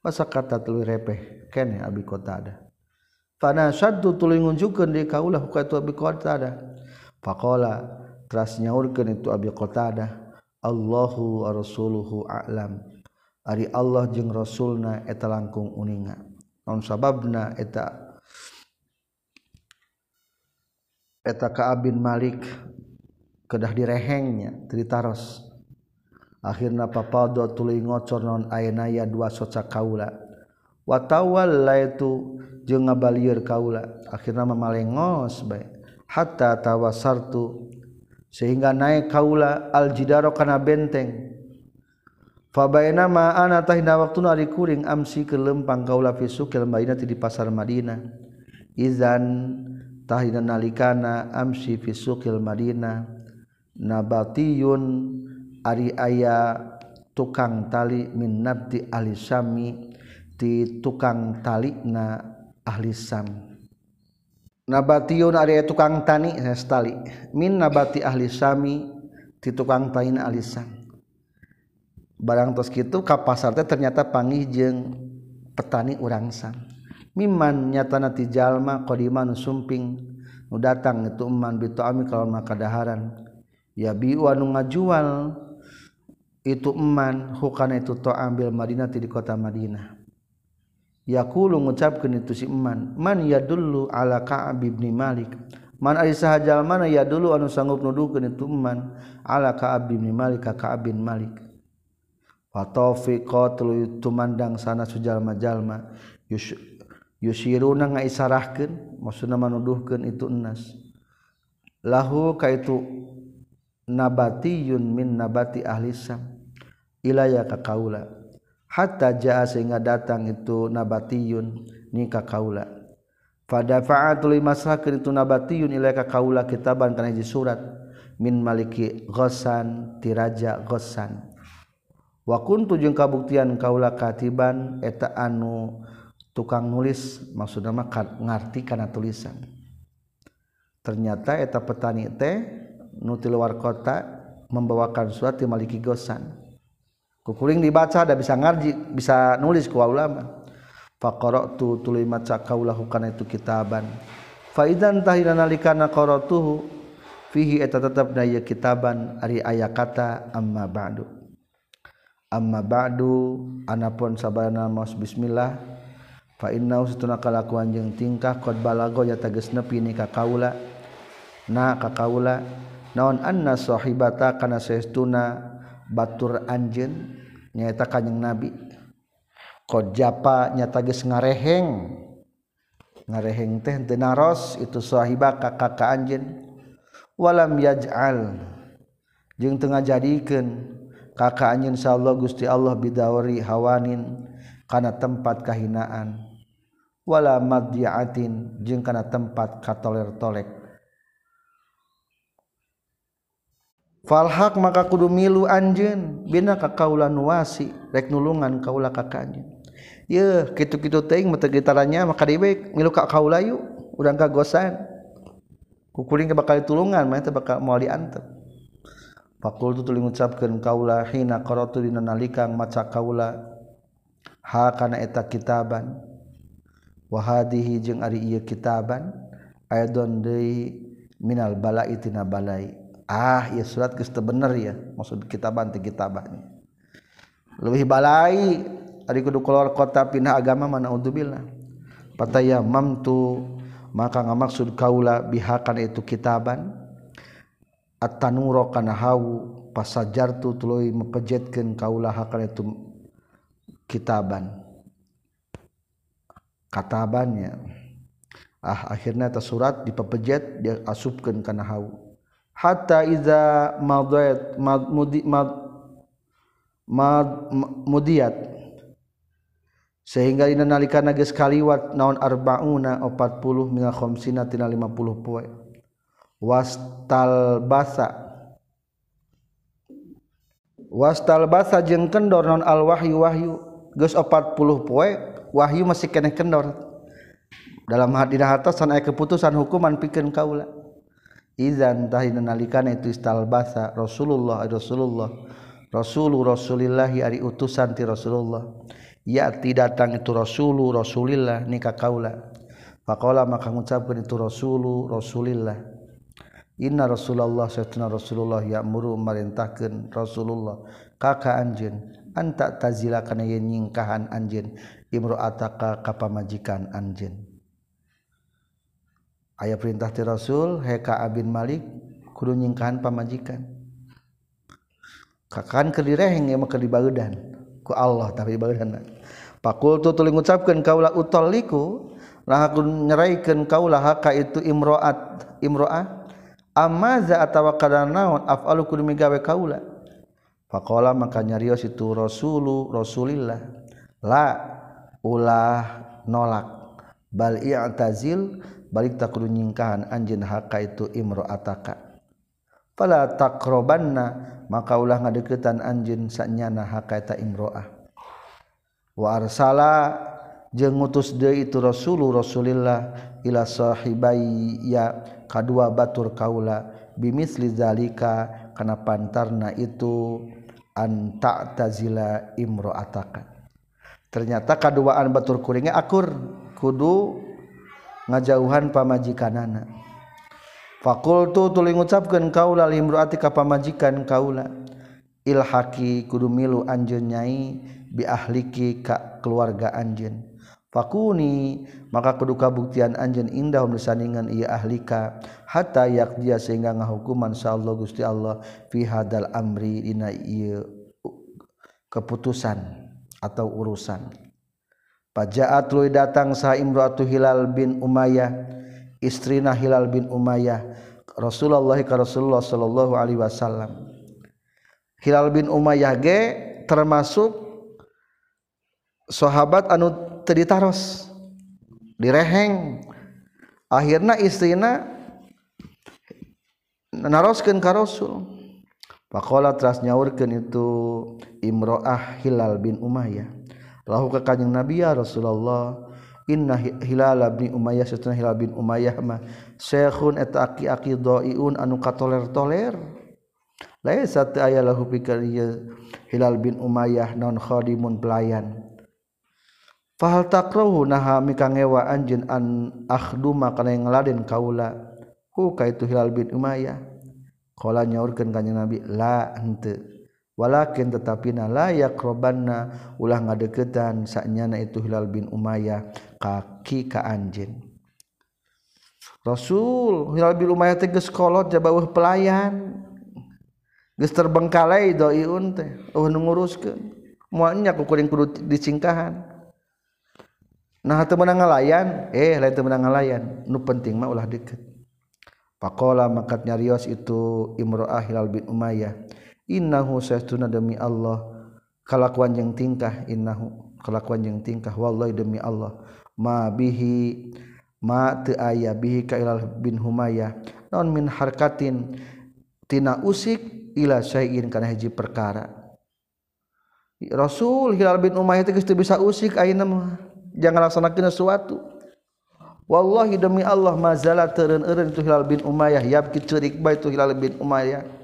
pasak kata tuluy repeh kene abi qatadah fana saddu tuluy ngunjukkeun di kaulah ka itu abi qatada faqala teras nyaurkeun itu abi qatada Allahu wa rasuluhu a'lam. Ari Allah jeung rasulna eta langkung uninga. Naon sababna eta? Eta ka abin malik kedah direhengnya tritaros akhirnya papa do tuling ngocor non ayenaya dua soca kaula watawal la itu jeung ngabalieur kaula. Akhirnya mamalengos bae. Hatta tawasartu sehingga naik kaula al jidaro kana benteng. Fabaina ma ana tahina waktu ari kuring amsi ke lempang kaula fi sukil Madinah di pasar Madinah. Izan tahina nalikana amsi fi sukil Madinah. Nabatiyun Ari aya tukang tali minnati alisami di tukang tali na ahli sam. Nabatiun ari tukang tani tali. Min nabati ahli sami ti tukang tain na ahli sam. Barang tos kitu ka pasar teh ternyata pangih jeung petani urang sam. Miman nyatana ti jalma qadiman sumping nu datang itu eman bitu ami kalau maka daharan ya biu anu ngajual itu eman hukana itu to ambil Madinah di kota Madinah. yakulu ngucapkeun itu si eman man yadullu ala ka'ab ibn malik? Man ari sahajal mana yadullu anu sanggup nuduhkeun itu eman ala ka'ab ibn malik ka ka'ab bin malik. Wa tawfiqa tuluy tumandang sana sujalma-jalma Yus yusiruna ngaisarahkeun maksudna manuduhkeun itu enas. Lahu kaitu nabatiyun min nabati ahli sam ilaya ka kaula. hatta jaa sehingga datang itu nabatiyun ni ka kaula pada fa'atul masrakin itu nabatiyun ilaika kaula kitaban kana hiji surat. Min maliki ghassan tiraja ghassan wa kuntu jeung kabuktian kaula katiban eta anu tukang nulis maksudna mah ngarti kana tulisan. Ternyata eta petani teh nu luar kota membawakan surat di maliki ghassan kukuling dibaca ada bisa ngaji bisa nulis ku ulama. Faqara'tu tuluy maca kaulahu kana itu kitaban. Fa idzan tahira nalikana qara'tuhu fihi eta tetep daya kitaban ari aya kata amma ba'du. Amma ba'du anapun sabana maos bismillah. Fa inna usatuna kalakuan jeung tingkah qad balago ya tegas nepi ni ka kaula. Na ka kaula. Naon annashohibata karena seestuna batur Anjen nyata kanyeng nabi. Ko Japa nyata ngareheng ngareheng teh tenaros itu sahiba kakak Anjen walam yaj'al jeung teu ngajadikeun kakak anjeun insyaallah Gusti Allah bidawari hawanin kana tempat kahinaan. Wala madyatin jeung kana tempat katoler-tolek. falhaq maka kudu milu anjeun. Bina ka kaula nu wasi rek nulungan kaula ka kanjeun yeuh kitu-kitu teuing mah teu gitaranya maka dibeuk milu ka kaula yuk urang ka gosan. Kukuring bakal tulungan mah teh bakal moal diantep. Fakul tu tuling ucapkan kaula hina korotu dina nalikang maca kaula ha kana eta kitaban. Wahadihi jeung ari ieu kitaban aidon deui minal balai tina balai. Ah ya surat geus bener ya maksud kita bantu kita bani lebih balai ari kudu keluar kota pindah agama mana udzubillah pataya mamtu maka ngamaksud kaula bihakan itu kitaban. At-tanuro kana hawu pasajartu tuluy mepejetkeun kaula hakan itu kitaban. Katabannya ah akhirnya ta surat dipepejet dia asupkeun kana hawu hatta iza madayat mad, mudi, mad, mad, mudiyat. Sehingga dina nalika geus kaliwat naon arbauna 40 minal khamsina tina 50 poe. Wastal basa. Wastal basa jeung kendor naon al wahyu wahyu. Geus 40 poe wahyu masih keneh kendor. Dalam hadina hatasan aya keputusan hukuman pikeun kaula. Izan tahina nalikana itu istal basa Rasulullah Rasulullah. Rasulullah Rasulillahi ari utusan ti Rasulullah. Yati datang itu Rasulul Rasulillah nikah kaula. Faqala maka ngucapkeun itu Rasulul Rasulillah. Inna Rasulullah satuna Rasulullah ya'muru marintahkeun Rasulullah. Kaka anjeun anta tazila kana yen nyingkahan anjeun? Imro'ataka ka pamajikan anjeun aya perintah ti Rasul heka abin Malik kudu nyingkahan pamajikan. Kakan keur direheng mah keur dibaudan Allah tapi Pakul tuling gucapkan kaulah uttoliku aku nyeraikan kaulah haka itu imroat Imroah amaza atawa naon afgawe kaula. Pak maka nyarios itu Rasulul Rasulillah la ulah nolak bal tazil balik tak nyingkahan anj haka itu Imroataka. Pada takrobanna maka ulah ngadeketan anjeun sanyana hakaita imroah. Wa arsala jeung ngutus deui itu rasul rasulillah ila sahibai ya kadua batur kaula bimisli zalika kana pantarna itu an ta'tazila imro'ataka. Ternyata kaduaan batur kuringnya akur kudu ngajauhan pamajikanana. Fakultu tuling ngucapkeun kaula limruati ka pamajikan kaula. Ilhaki kudu milu anjeun nyai bi ahliki ka keluarga anjeun. Fakuni maka kudu kabuktian anjeun indah sandingan ieu ahlika hatta yaqdiya sehingga ngahukuman insyaallah Gusti Allah fi hadal amri dina ieu keputusan atau urusan. Fajaat lui datang sa imratu Hilal bin Umayyah istrina Hilal bin Umayyah Rasulullah ka Rasulullah sallallahu alaihi wasallam. Hilal bin Umayyah ge termasuk sahabat anu teu ditaros direheng. Akhirna istrina naroskeun ka Rasul. Pakola teras nyaurkan itu Imro'ah Hilal bin Umayyah. lahu ka kanjing Nabi ya Rasulullah inna hilal bin Umayyah satuna hilal bin Umayyah mah syekhun eta aki-aki dhaiun anu katoler-toler. Laisa teu aya lahu pikir hilal bin Umayyah non khadimun pelayan. Fahal takrahu naha mika ngewa anjeun an akhduma kana ngeladen kaula. Hu ka itu hilal bin Umayyah. Qala nyaurkeun kanjing Nabi la henteu. walakin tetapi nalayak robanna ulah ngadeketan saknyana itu Hilal bin Umayyah kaki ka anjin Rasul Hilal bin Umayyah teh geus kolot jabaweuh pelayan. Geus terbengkalai doiun teh eueuh nu nguruskeun. Moal nya ku kuring kudu dicingkahan nah teu meunang ngalayan? Eh lain teu meunang ngalayan. Nu penting mah ulah deket. Pakola makat nyarios itu Imro'ah Hilal bin Umayyah. Innahu saestuna demi Allah. Kalakuan yang tingkah innahu. Kalakuan yang tingkah wallahi demi Allah. Ma bihi ma teu aya bihi ka ilal bin humayah naon min harkatin tina usik ila syai'in kana hiji perkara. Rasul Hilal bin Umayyah teh geus bisa usik ayeuna mah. Jangan laksanakeun sesuatu. Wallahi demi Allah mazala teureun-eureun itu Hilal bin Umayyah. Yabki ceurik bae itu Hilal bin Umayyah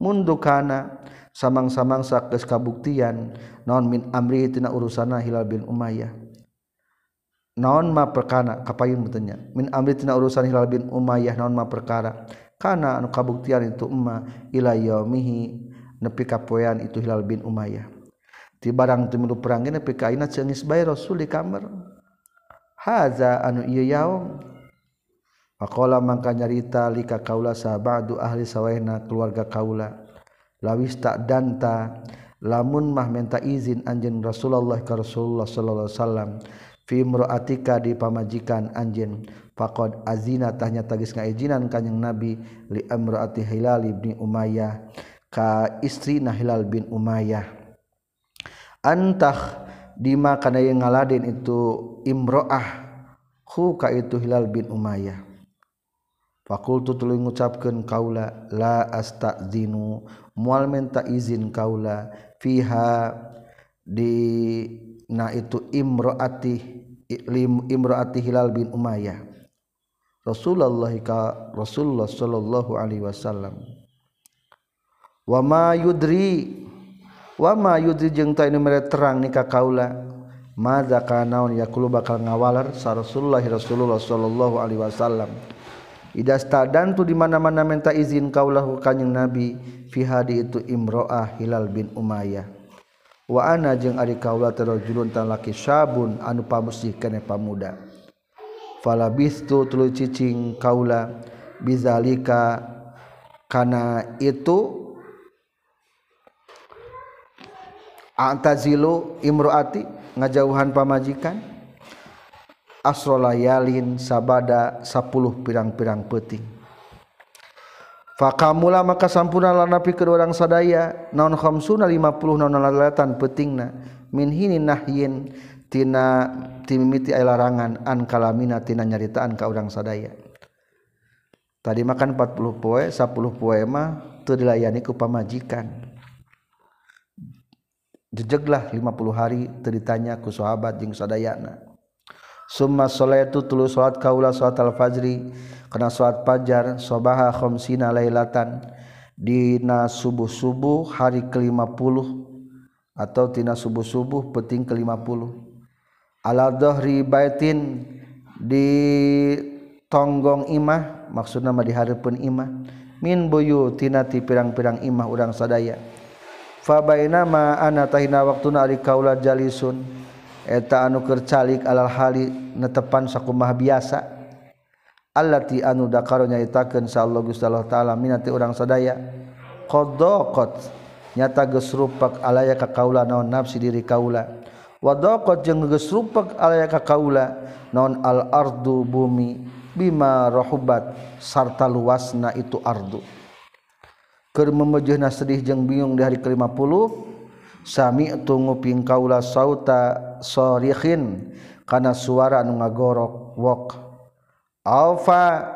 mundukana. Samang-samang sakes kabuktian non min amri tina urusana Hilal bin Umayyah. Naon ma perkara kapayun betenya min amri tina urusan Hilal bin Umayyah naon ma perkara? Kana anu kabuktian itu emma ila yaumihi nepi kapoean itu Hilal bin Umayyah. Ti barang teu milu perang nepi ka aina ceungis bae rasul di kamar haza anu ieu yaum. Faqala mangka nyarita lika kaula sabadu ahli sawahna keluarga kaula. Lawis tak danta lamun mah minta izin anjeun Rasulullah ka Rasulullah sallallahu alaihi wasallam fi di pamajikan anjeun. Faqad azina tanya tagis ngaijinan kanjing Nabi li amraati Hilal bin Umayyah ka istri Hilal bin Umayyah. Antah Dima kana yang ngaladin itu imro'ah huka itu Hilal bin Umayyah fakultu tuluy ngucapkeun kaula la astazinu mual minta izin kaula fiha di na itu imro'ati imro'ati Hilal bin Umayyah. Rasulullah ka Rasulullah sallallahu alaihi wasallam. Wa ma yudri wama yudri jeung ta ini mere terang nikah kaula madza kana naon yakulu bakal ngawalar sa Rasulullah Rasulullah sallallahu alaihi wasallam Ida stadan tu di mana-mana minta izin kaulahu kanjing Nabi fi hadi itu imro'ah Hilal bin Umayyah. Wa ana jeung ari kaula tarajulun tan laki syabun anu pamusih keneh pamuda. Fala bistu tuluy cicing kaula bizalika kana itu antazilu imroati ngajauhan pamajikan asrolayalin sabada 10 pirang-pirang peting fakamula maka sampurna napi kedua orang sadaya naon khamsuna 50 naon lalatan petingna min hini nahyin tina timimiti ay larangan an kalamina tina nyaritaan ka orang sadaya. Tadi makan 40 poe 10 poe mah teu dilayani ku pamajikan. Jejeglah 50 hari teritanya ku sahabat jeung sadayana summa salatu tulu salat kaula salat al-fajri. Kana salat fajar sabaha khamsina lailatan. Dina subuh-subuh hari ke-50 atau tina subuh-subuh peting ke-50 ala dhahri baitin di tonggong imah. Maksudna mah di hareupeun imah. Min buyu tina ti pirang-pirang imah urang sadaya. Fabainama ana tahina waktuna ari kaula jalisun eta anu kercalik alal hali netepan sakumah biasa. Allati anu dakaro nyaitakeun sa Allah Gusti Allah taala minati urang sadaya. Qadaqat nyata geus rupak alaya ka kaula naon nafsi diri kaula. Wadaqat jeung geus rupak alaya ka kaula naon al ardu bumi bima rahubat sarta luasna itu ardu. Keur memejehna sedih jeung bingung di hari ke-50 sami tunggu ping kaula sauta sorihin kana suara anu ngagorok wok. Alfa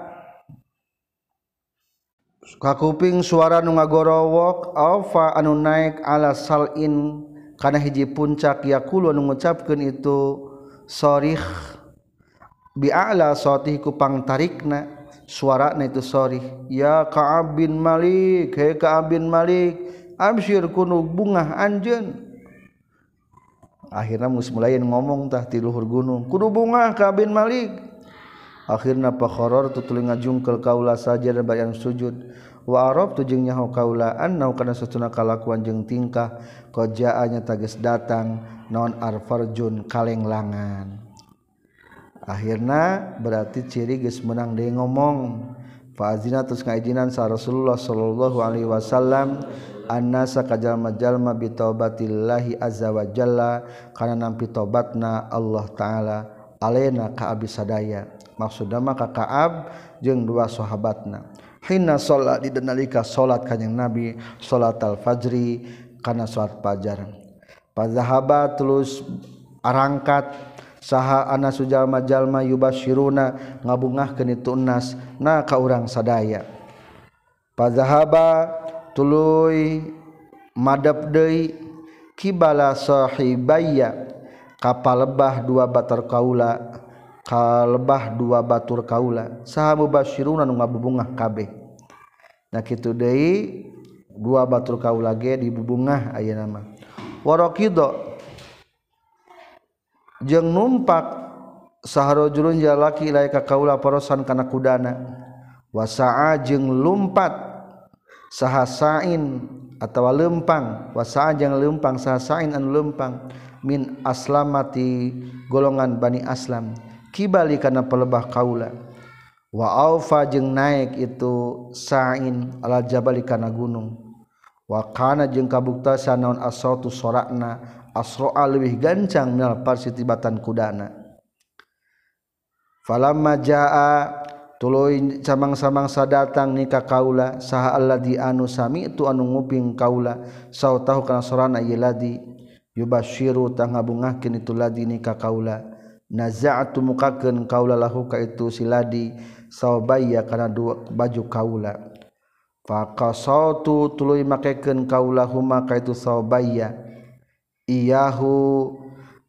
kakuping suara nu ngagorowok alfa anu naik ala salin kana hiji puncak yakulu anu ngucapkeun itu sorih bi'ala sotih kupang tarikna suarana itu sarih. Ya Ka'ab bin Malik he Ka'ab bin Malik absyir kunu bungah anjeun. akhirnya mus tah ti luhur gunung. Kudu bunga kabin Malik. Akhirnya pakhoror tutulinga jungkel kaula saja dan bayan sujud. Wa arab tujeng nyaho kaula annau kana satuna kalakuan jeung tingkah. Kojaanya tages datang non arfarjun kalenglangan. Akhirnya berarti ciri geus menang deui ngomong. fazina terus ngaijinan sa Rasulullah sallallahu alaihi wasallam annasa kajalma-jalma bi taubatillahi azza wa jalla. Kana nampi tobatna Allah taala alena ka abi sadaya. Maksudna maka Ka'ab jeung dua sahabatna. Hina salat didenalika salat kanjing Nabi salat al-fajri kana salat fajar. Fazahaba terus arangkat saha ana sujalma-jalma yubashiruna ngabungah keni tunas na ka urang sadaya. Fazahaba tuluy madep deui kibala sahibaya kapalebah dua batur kaula kalebah dua batur kaula. Saha mubashiruna nu ngabubungah kabeh. Nah kitu deui dua batur kaula ge dibubungah ayeuna mah. Waraqidah jeung numpak saharojurun jalaki ilai ka kaula parosan kana kudana. Wasaa jeung lumpat sahasain atawa lempang. Wasaa jeung lempang sahasain anu lempang. Min aslamati golongan bani aslam. Kibali kana pelebah kaula. Wa aufa jeung naik itu sain ala jabali kana gunung. Wa kana jeung kabuktasan naon asautu sorakna asroa lebih gancang minal parsi tibatan kudana. Falamma jaa tuluy samang-samangsa datang nikah kaula saha alladzi anu sami tu anu nguping kaula sautahu kana sorana ieu ladi yubasyiru tang ngabungahkeun itu ladi ka kaula. Naza'tu mukakeun kaula lahu ka itu siladi saubaya kana dua baju kaula. Faqasatu tuluy makekeun kaula huma ka itu saubaya iyahu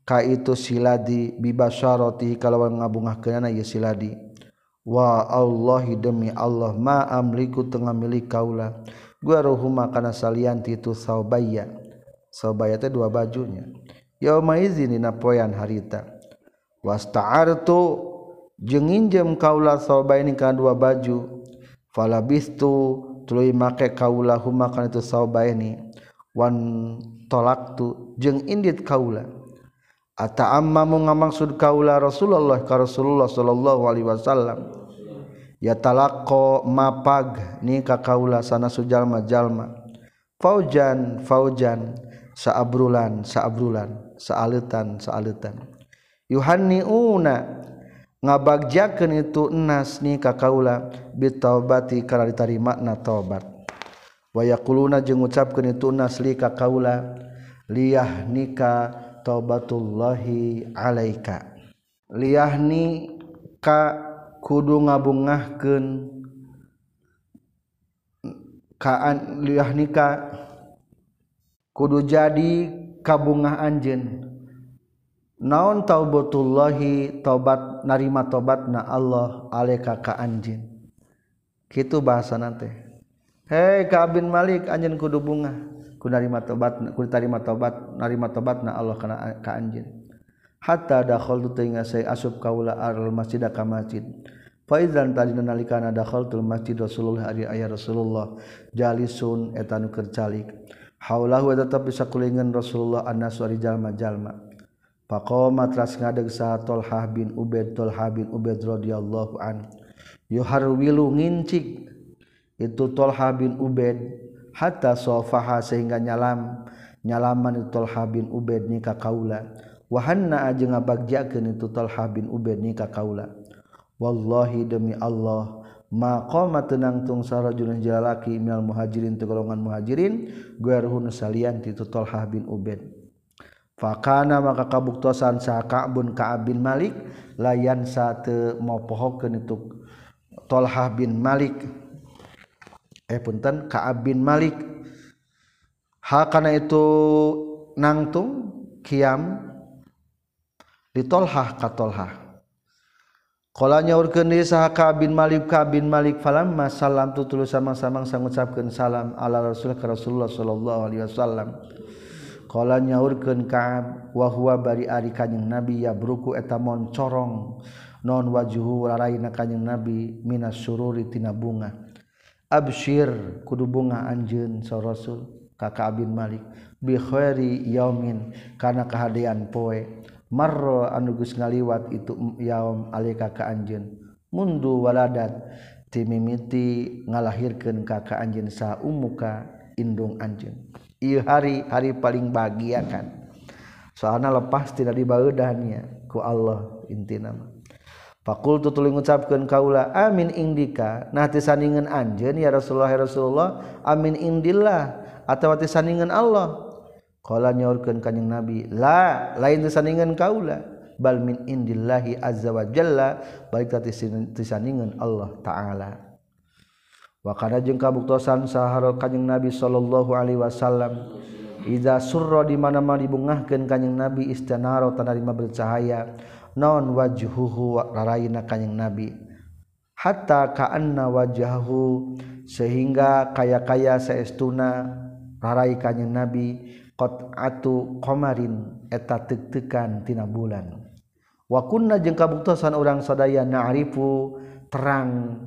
ka itu siladi bibasharati kalawan ngabungahkeunana ieu siladi. Wa Allahi demi Allah ma amliku tengah milik kaula gua ruhuma kana salianti itu saubaya. Saubaya teh dua bajunya. Yauma idzin dina poean harita. Wasta'artu jeung nginjem kaula saubaini kana dua baju. Falabistu tuluy make kaula huma kana itu saubaini wan tolaktu jeung indit kaula. Ata amma mu ngamaksud kaula Rasulullah ka Rasulullah sallallahu alaihi wasallam. Ya talaqo mapag ni ka kaula sana sujalma jalma faujan faujan saabrulan saabrulan saaletan saaletan. Yuhanniuna ngabagjakeun itu enas ni ka kaula bitaubati kana diterima na taubat. wayakuluna jeung ngucapkeun itu nasli ka kaula liyahnika taubatullahi alaika. Liyahni ka kudu ngabungahkeun kaan liyahnika kudu jadi kabungah anjeun naon taubatullahi taubat narima taubatna Allah alaika ka anjeun. Kitu bahasa teh. Hei kabin Malik anjin kudu bunga ku narima tobat ku tarima tobat narima tobat na Allah kana ka anjin hatta dakhaltu tinga saya asub kaula al masjid ka masjid Faizan tadi nalikana dakhaltul masjid Rasulullah ari aya Rasulullah jalisun eta nu keur calik. Haulahu eta tetep bisa kulingan Rasulullah annasu ari jalma-jalma. Faqama tras ngadeg sa Tolhah bin Ubaid Tolhah bin Ubaid radhiyallahu an. Yuharwilu ngincik itu Tolha bin Ubed hatta sofaha sehingga nyalam nyalaman itu Tolha bin Ubed ni ka kaula. Wahanna aja ngabagjakeun itu Tolha bin Ubed ni ka kaula. Wallahi demi Allah maqama tenang tung sarajulun jalalaki minal muhajirin tu golongan muhajirin guerhun salian ti Tolha bin Ubed Fakana maka kabuktosan sa Ka'bun Ka'ab bin Malik layan sa teu mopohokeun itu Tolha bin Malik. eh punten Ka'ab bin Malik. Hal kana itu nangtung kiam di tolhah ka tolhah. Kala nyaurkeun saha Ka'ab bin Malik Ka'ab bin Malik falamma salam tu sama-samang sang sangucapkeun salam ala Rasul ka Rasulullah sallallahu alaihi wasallam. Kala nyaurkeun Ka'ab wa huwa bari ari kanjing Nabi ya bruku eta moncorong non wajuhu laraina kanjing Nabi minas sururi tina bunga. Absyir kudu bunga anjeun sa Rasul ka Ka'ab bin Malik. Bi khairi yaumin kana kahadean poe. Marro anu geus ngaliwat itu yaum alika ka anjeun. Mundu waladat timimiti ngalahirkeun ka ka anjeun sa umuka indung anjeun. Ieu hari hari paling bahagia kan. Soalna lepas tidak dibaeudahnya ku Allah intina mah Pakul tutuling ngucapkan kaula amin indika nah tisaningan anjen ya Rasulullah ya Rasulullah amin indillah atau tisaningan Allah. Kala nyorkan kanyang Nabi la lain tisaningan kaula bal min indillahi azza wa jalla balik tisaningan Allah Ta'ala. Wa kana jeung kabuktosan sahar kanjing Nabi sallallahu alaihi wasallam Iza surra di mana-mana dibungahkeun kanjing Nabi istanaro tanarima bercahaya naon wajhuhu raraina kanjing nabi. Hatta kaanna wajhahu sehingga kaya-kaya saestuna rarai kanjing nabi qat'atu qamarin eta tekteukan tina bulan. Wa kunna jeung kabuktosan urang sadaya na'rifu terang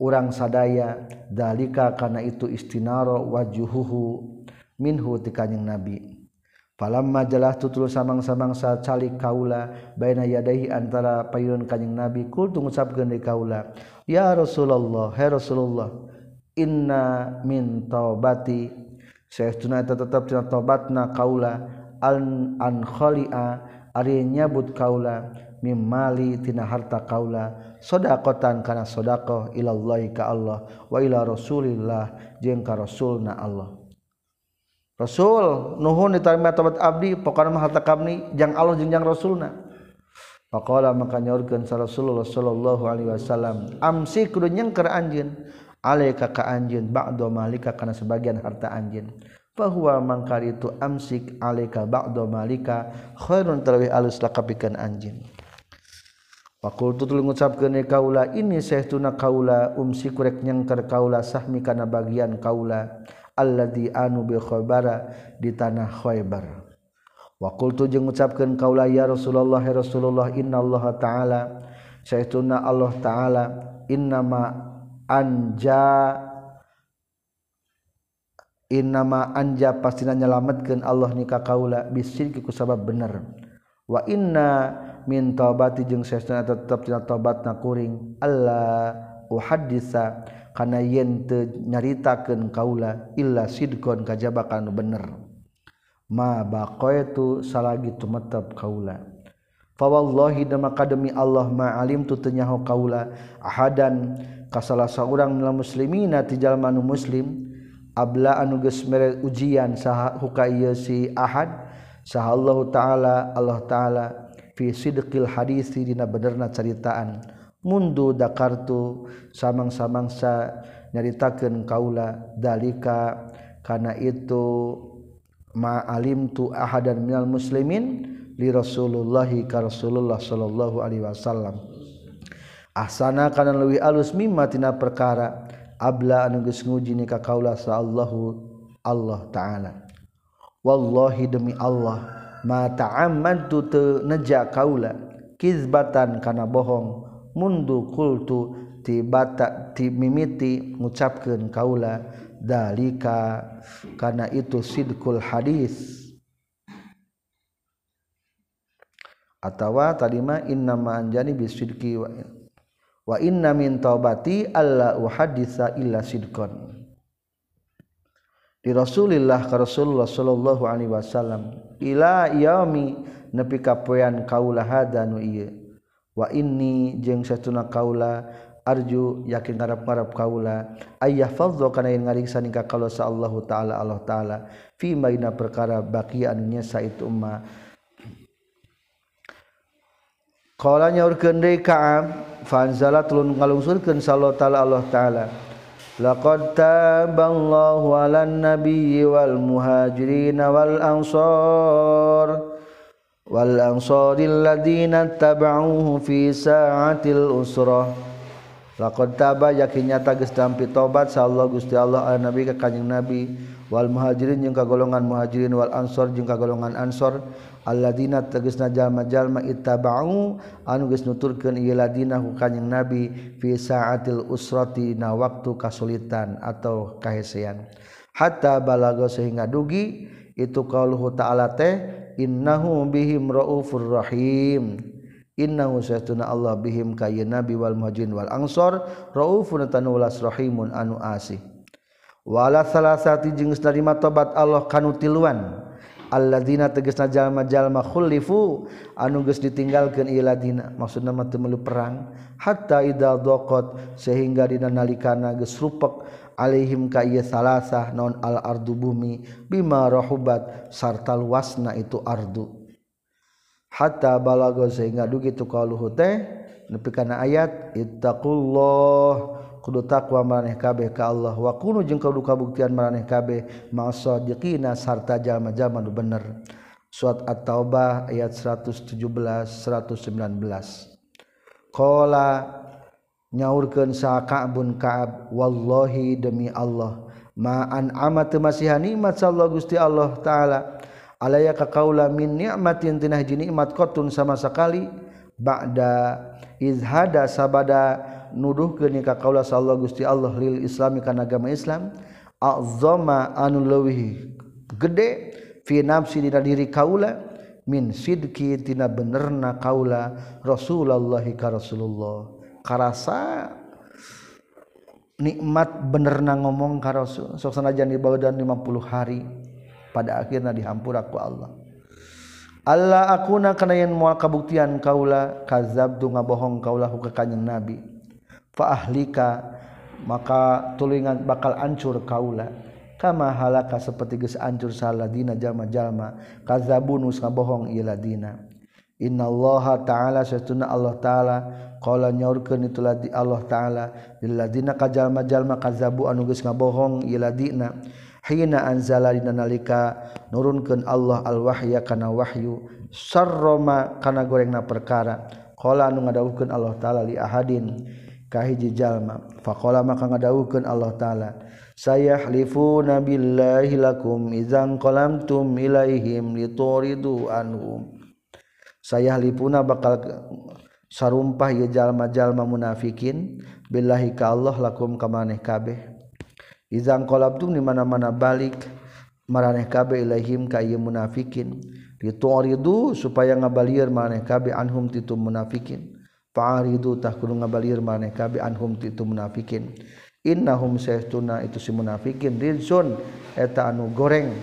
urang sadaya dalika kana itu istinaro wajhuhu minhu ti kanjing nabi. Falam majalah tutulu samang-samang saat calik kaula baina yadahi antara payun kanjing Nabi kul tu ngucapkeun di kaula ya Rasulullah hai Rasulullah inna min taubati. Saestuna eta tetep tina taubatna kaula an an khalia ari nyabut kaula mim mali tina harta kaula sodakotan kana sedaqah ilallahi ka Allah wa ila rasulillah jeung ka rasulna Allah. Rasul Nuhun diterima tobat Abdi pokoknya mahal takabni jang Allah jengjang Rasulna. Pakola maka nyorkan Rasulullah Sallallahu Alaihi Wasallam Amsi kudu nyengker anjin Alaika ka anjin Ba'do malika karena sebagian harta anjin Bahwa mangkar itu amsik alaika ba'do malika Khairun terlebih alus lakapikan anjin Pakul tutul ngucapkeun kaula ini sahtuna kaula umsi kurek nyengker kaula sahmi kana bagian kaula. alladzi anu bil khabara di tanah Khaybar. Waqultu jeung ngucapkeun kaula ya Rasulullah ya Rasulullah innallaha ta'ala. Saytuna Allah ta'ala innama anja innama anja pastina nyelametkeun Allah nikah kaula bisirki ku sabab bener. Wa inna min taubati jeung saestuna tetep tina taubatna kuring Allah uhadisa kana yen te nyaritakeun kaula illa sidqon kajabakan bener. Ma baqaitu salagi tumetep kaula. Fa wallahi dama kademi Allah ma alim tu tenyaho kaula ahadan ka salah saurang minal muslimina ti jalma nu muslim abla anu geus mere ujian saha huka ieu si ahad saha Allah taala Allah taala fi sidqil hadisi dina benerna caritaan. Mundu dakartu samang-samangsa nyaritakeun kaula dalika. Kana itu ma'alim tu ahadan minal muslimin li Rasulullah ka Rasulullah sallallahu alaihi wasallam. Ahsana kana leuwih alus mimma tina perkara abla anu geus nguji ni ka kaula sallallahu Allah taala. Wallahi demi Allah ma ta'ammantu te neja kaula kizbatan kana bohong mundu kultu ti bata ti mimiti ngucapkeun kaula dalika kana itu sidkul hadis. Atawa talima inna ma anjani bisidqi wa wa inna min taubati alla uhaddisa illa sidqan. Di Rasulillah ka Rasulullah sallallahu alaihi wasallam ila yaumi nepi ka poean kaula hadanu ieu. Wa ini jeung satuna kaula arju yakin ngarap-ngarap kaula ayah fadho kana yang ngariksa nikah kalau sa Allah taala Allah taala fi maina perkara baqian nyesa itu umma Qala nyaurkeun deui Ka'ab fanzala tulun ngalungsurkeun sallallahu taala Allah taala. Laqad taballahu 'alan nabiyyi wal muhajirin wal ansar wal ansaril ladina tabauhu fi sa'atil usrah. Laqad taba yakinnya geus dampi tobat sallallahu gusti Allah ala nabi ka kanjing nabi. Wal muhajirin jeung ka golongan muhajirin wal ansor jeung ka golongan ansor. Alladzina tegasna jalma-jalma ittaba'u anu geus nuturkeun ieu ladina ku kanjing nabi fi saatil usrati na waktu kasulitan atau kahesean. Hatta balaga sehingga dugi itu qauluhu ta'ala teh innahu bihim raufur rahim. Innahu satuna Allah bihim kayy nabi wal muhajirin wal ansor raufun tanulas rahimun anu asih. Wala salasati jeung geus narima tobat Allah kanu tiluan. Alladzina tegasna jalma-jalma khulifu anu geus ditinggalkeun iladina maksudna mah teu perang. Hatta idza daqat sehingga dina nalikana geus rupek. Alaihim ka salasah non al-ardu bumi bima rahubat sarta luasna itu ardu. Hatta balago sehingga dugi tu qauluhu teh nepi kana ayat ittaqullah. Kudu takwa maraneh kabeh ka Allah. Wa kunu jeung kudu kabuktian maraneh kabeh ma'asadiqina sarta jama-jama nu bener. Surat at-taubah ayat 117 119 qala nyaurkeun sa Ka'bun Ka'ab wallahi demi Allah. Ma'an amat masihan nikmat sallallahu Gusti Allah taala. Alaya ka kaula min nikmatin tina hiji nikmat qatun sama sekali. Ba'da izhada sabada nuduhkeun ka kaula sallallahu Gusti Allah lil islami kana agama Islam. Azama anu leuwih gede fi nafsi dina diri kaula min sidki tina benerna kaula Rasulullah ka Rasulullah karasa nikmat bener na ngomong karo sok sanajan dan 50 hari pada akhirnya dihampura ku Allah. Allah akuna kana yen moal kabuktian kaula kazab tu ngabohong kaula ku kanjing Nabi. Fa ahlika maka tulingan bakal ancur kaula. Kama halaka seperti geus ancur saladina jalma-jalma kadzabunus ngabohong ieu ladina. Innallaha ta'ala satuna Allah taala Qala nyaurkeun itulah di Allah taala lilladzina kajalma-jalma kadzabu anu geus ngabohong iladina hina anzala dina nalika nurunkeun Allah al-wahya kana wahyu sarroma kana gorengna perkara. Qala anu ngadawuhkeun Allah taala li ahadin ka hiji jalma faqala maka ngadawuhkeun Allah taala sayahlifuna nabillahi lakum idzan qalamtum ilaihim lituridu anhum. Sayahlifuna bakal sarumpah ye jalma-jalma munafikin billahi ka Allah lakum kamaneh kabeh. Izang kolabtum di mana-mana balik maraneh kabeh ilaihim ka ieu munafikin. Dituridu supaya ngabalir maneh kabeh anhum titu munafikin. Fa'aridu tah kudu ngabalir maneh kabeh anhum titu munafikin. Innahum saytuna itu si munafikin rizun eta anu goreng.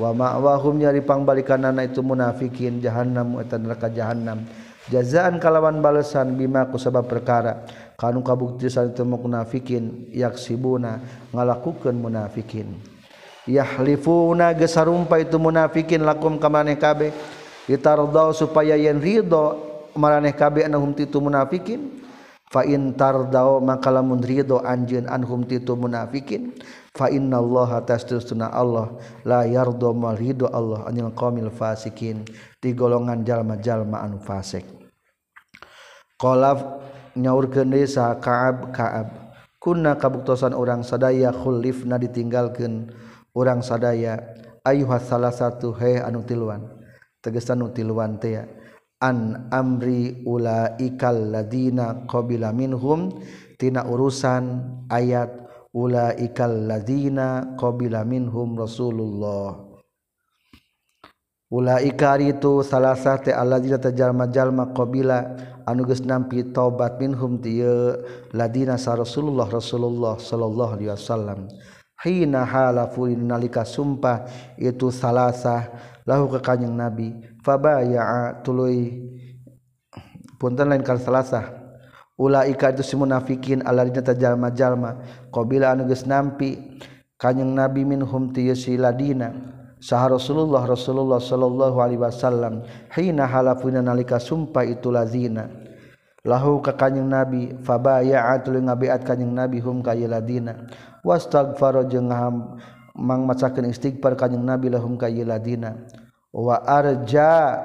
Wa ma'wahum nyari pangbalikanana itu munafikin jahannam eta neraka jahannam. Jazaan kalawan balesan bima ku sabab perkara. Kanu kabuktisan itu munafikin yaksibuna ngalakukeun munafikin. Yahlifuna gesarumpa itu munafikin lakum kamaneh kabeh. Ditardau supaya yen ridho maraneh kabeh anahum titu munafikin fatardao maka lamun ridho anjeun anhum titu munafikin fa innallaha tastusna Allah la yardo mal Allah anil qaumil fasikin. Di golongan jalma-jalma anu fasik Qala nyaurkeun deui saha Ka'ab Ka'ab. Kunna kabuktosan urang sadaya khulifna ditinggalkeun urang sadaya ayuha salasatu he anu tiluan. Tegesan anu tiluan teh ya. An amri ulaikal ladina qabila minhum tina urusan ayat ulaikal ladina qabila minhum Rasulullah. Ulah ikar itu salah satu alladzina tajalma-jalma qabila anu geus nampi taubat minhum ti ladina sa Rasulullah Rasulullah sallallahu alaihi wasallam. Hina halafu nalika sumpah itu salasah lahu ke kanjing nabi. Fabaya tuluy punten lain kan salasah ulaika itu si munafikin alladzina tajalma-jalma qabila anu geus nampi kanjing nabi minhum ti ladina. sah Rasulullah Rasulullah Shallallahu Alaihi Wasallam hina halafuna nalika sumpah itu lazina lahu ka kanjing nabi fabaya li ngabiat kanjing nabi hum ka yaladina wastaghfara jeung mang macakeun istighfar kanjing nabi lahum ka yaladina wa arja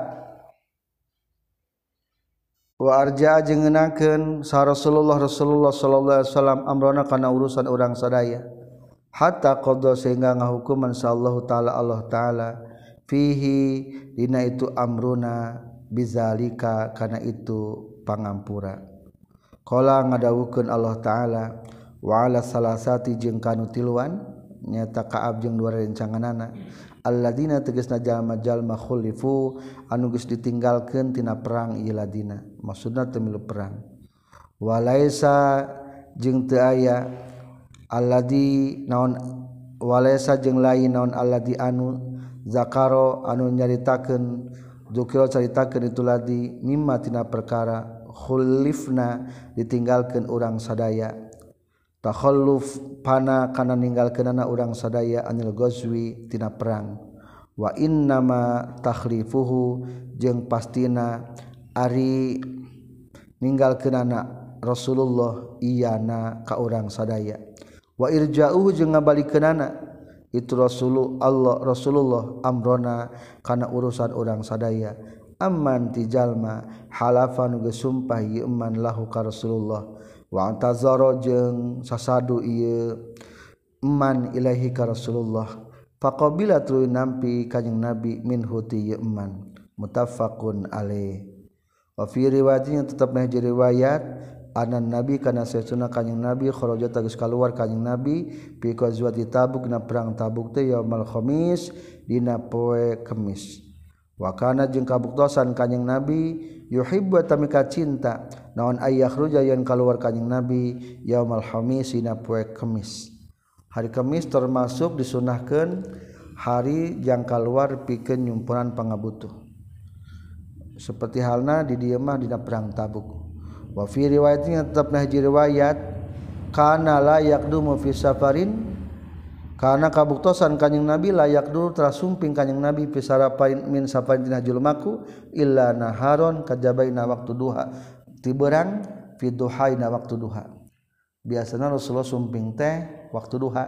wa arja jeung ngeunakeun sa Rasulullah Rasulullah sallallahu alaihi wasallam amrona kana urusan urang sadaya. hatta qada sehingga ngahukum sallallahu taala Allah taala fihi dina itu amruna bizalika kana itu pangampura qala ngadawukeun Allah taala wa ala salasati jeung kanu tiluan nyata kaab jeung dua rencanganana alladzina tegasna jalma jalma khulifu anu geus ditinggalkeun tina perang ieu ladina. Maksudna teu perang. Walaisa jeung teu aya aladi naon walaysa jeung lain naon aladi anu zakaro anu nyaritakeun dzukira caritakeun itu ladi mimma tina perkara khulifna ditinggalkeun urang sadaya. Takhalluf pana kana ninggalkeunana urang sadaya anil ghazwi tina perang. Wa innama takhlifuhu jeung pastina ari ninggalkeunana Rasulullah iyana ka urang sadaya. wa irja'uhu jeung ngabalikeunana itu Rasulullah Allah Rasulullah amrona kana urusan urang sadaya. Amman ti jalma halafan geus sumpah ieu man lahu ka Rasulullah. Wa tazara jeung sasadu ieu man ilahi ka Rasulullah. Faqabila tuluy nampi kanjing Nabi min huti ieu man. Muttafaqun alaih. Wa fi riwayatnya tetap nah riwayat anan nabi kana sayuna kanyang nabi kharaja tagis keluar kanyang nabi pi ghazwati tabuk na perang tabuk teh yaumul khamis dina poe kemis. Wa kana jeung kabuktosan kanyang nabi yuhibbu tamika cinta naon ayakhruja yen keluar kanyang nabi yaumul khamis dina poe kemis. Hari kemis termasuk disunahkan hari yang keluar pikeun nyumpunan pangabutuh. Seperti halna di dieu mah dina perang tabuk. wa fi riwayatnya tetap nahji riwayat kana layak dumu fi safarin karena kabuktosan kanyeng nabi layak dulu terasumping sumping kanyang nabi pisarapain min safarin tina julmaku illa naharon kajabaina waktu duha tiberang fi duhaina waktu duha. Biasanya Rasulullah sumping teh waktu duha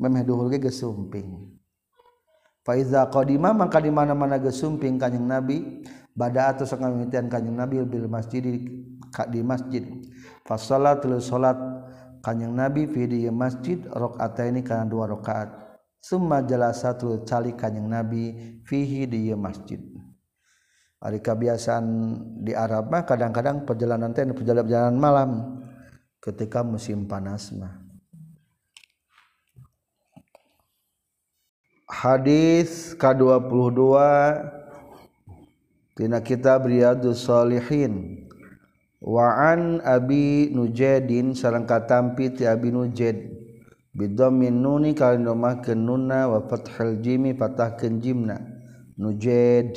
memeh duhur ge sumping fa iza qadima maka di mana-mana ge sumping kanyeng nabi bada atau sangamitian kanyeng nabi bil masjid di masjid. Fa salat salat Kanyang nabi fi masjid rakaat ini karena dua rakaat. Summa satu cali kanyang nabi fihi di masjid. Hari kebiasaan di Arab mah kadang-kadang perjalanan teh perjalanan malam ketika musim panas mah. Hadis ke-22 tina kitab Riyadus Shalihin waan Abi nujedin sarangka tampi ti Abi nujed bidomin nuni kalian domah ke nuna wa fathal jimi patah ke jimna. Nujed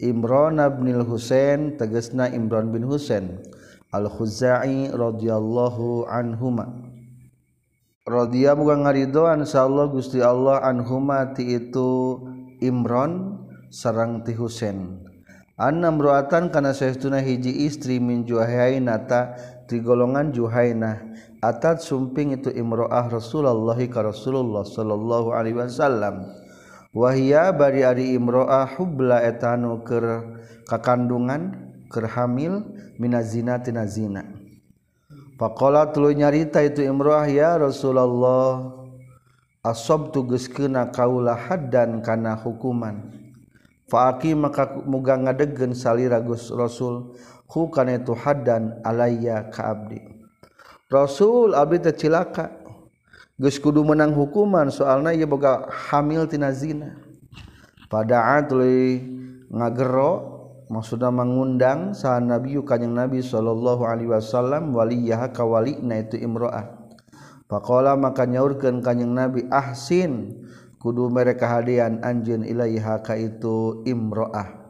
Imran bin Husain tegasna Imran bin Husain. Al Khuzai radhiyallahu anhuma. Radhiya muga ngaridoan insyaallah Gusti Allah anhuma ti itu Imran sarang ti Husain. Anamroatan kana saestuna hiji istri min juhainata ti golongan juhainah atat sumping itu imroah Rasulullah ka Rasulullah sallallahu alaihi wasallam. Wahia bari ari imroah hubla etanu keur kakandungan keur hamil minazina tina zina. Faqala tuluy nyarita itu imroah ya Rasulullah asabtu geus kena kaula haddan kana hukuman. Faki maka muga ngadegen saliragus Rasul hu kana itu hadan alayya ka abdi. Rasul abdi tercilaka. Geus kudu menang hukuman soalna ieu boga hamil tina zina. Padaan tuluy ngagero maksudna mengundang saha nabi kanjing nabi sallallahu alaihi wasallam waliyah ka walina itu imro'ah. Faqala maka nyaurkeun kanjing nabi ahsin kudu mereka hadian anjun ilaiha ka itu imro'ah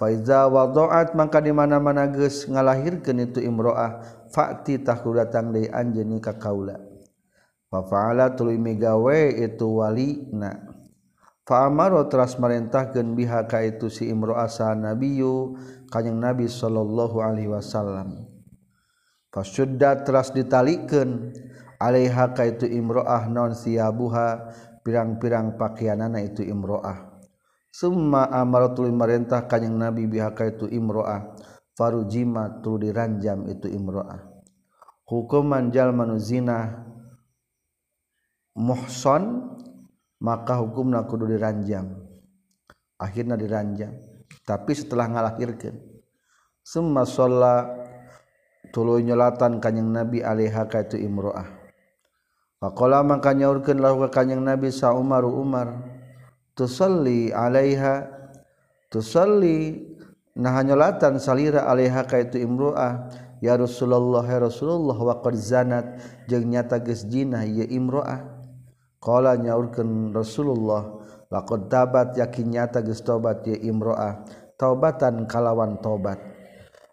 Faiza wadoat maka di mana mana geus ngalahirkeun itu imroah fakti tah datang deui anjeun ka kaula. Fa faala migawe itu walina. Fa amaro teras marentahkeun biha ka itu si imroah sa nabiyu kanjing nabi sallallahu alaihi wasallam. fasuda teras ditalikeun alaiha ka itu imroah non siabuha pirang-pirang pakaian anak itu imroah. Semua amaratul merintah kanyang nabi bihaka itu imroah. Farujima tu diranjam itu imroah. Hukuman jalmanu zina muhson maka hukumna kudu diranjam. Akhirnya diranjam. Tapi setelah ngalahirkan semua sholat tuluy nyolatan kanyang nabi alaihaka itu imroah Pakola maka nyaurkeun lahu ka Kanjeng Nabi sa Umar Umar tusalli alaiha tusalli nah nyolatan salira alaiha ka itu imro'ah ya Rasulullah ya Rasulullah wa qad zanat jeung nyata geus zina ieu imro'ah qala nyaurkeun Rasulullah laqad tabat yakin nyata geus tobat ieu imro'ah taubatan kalawan tobat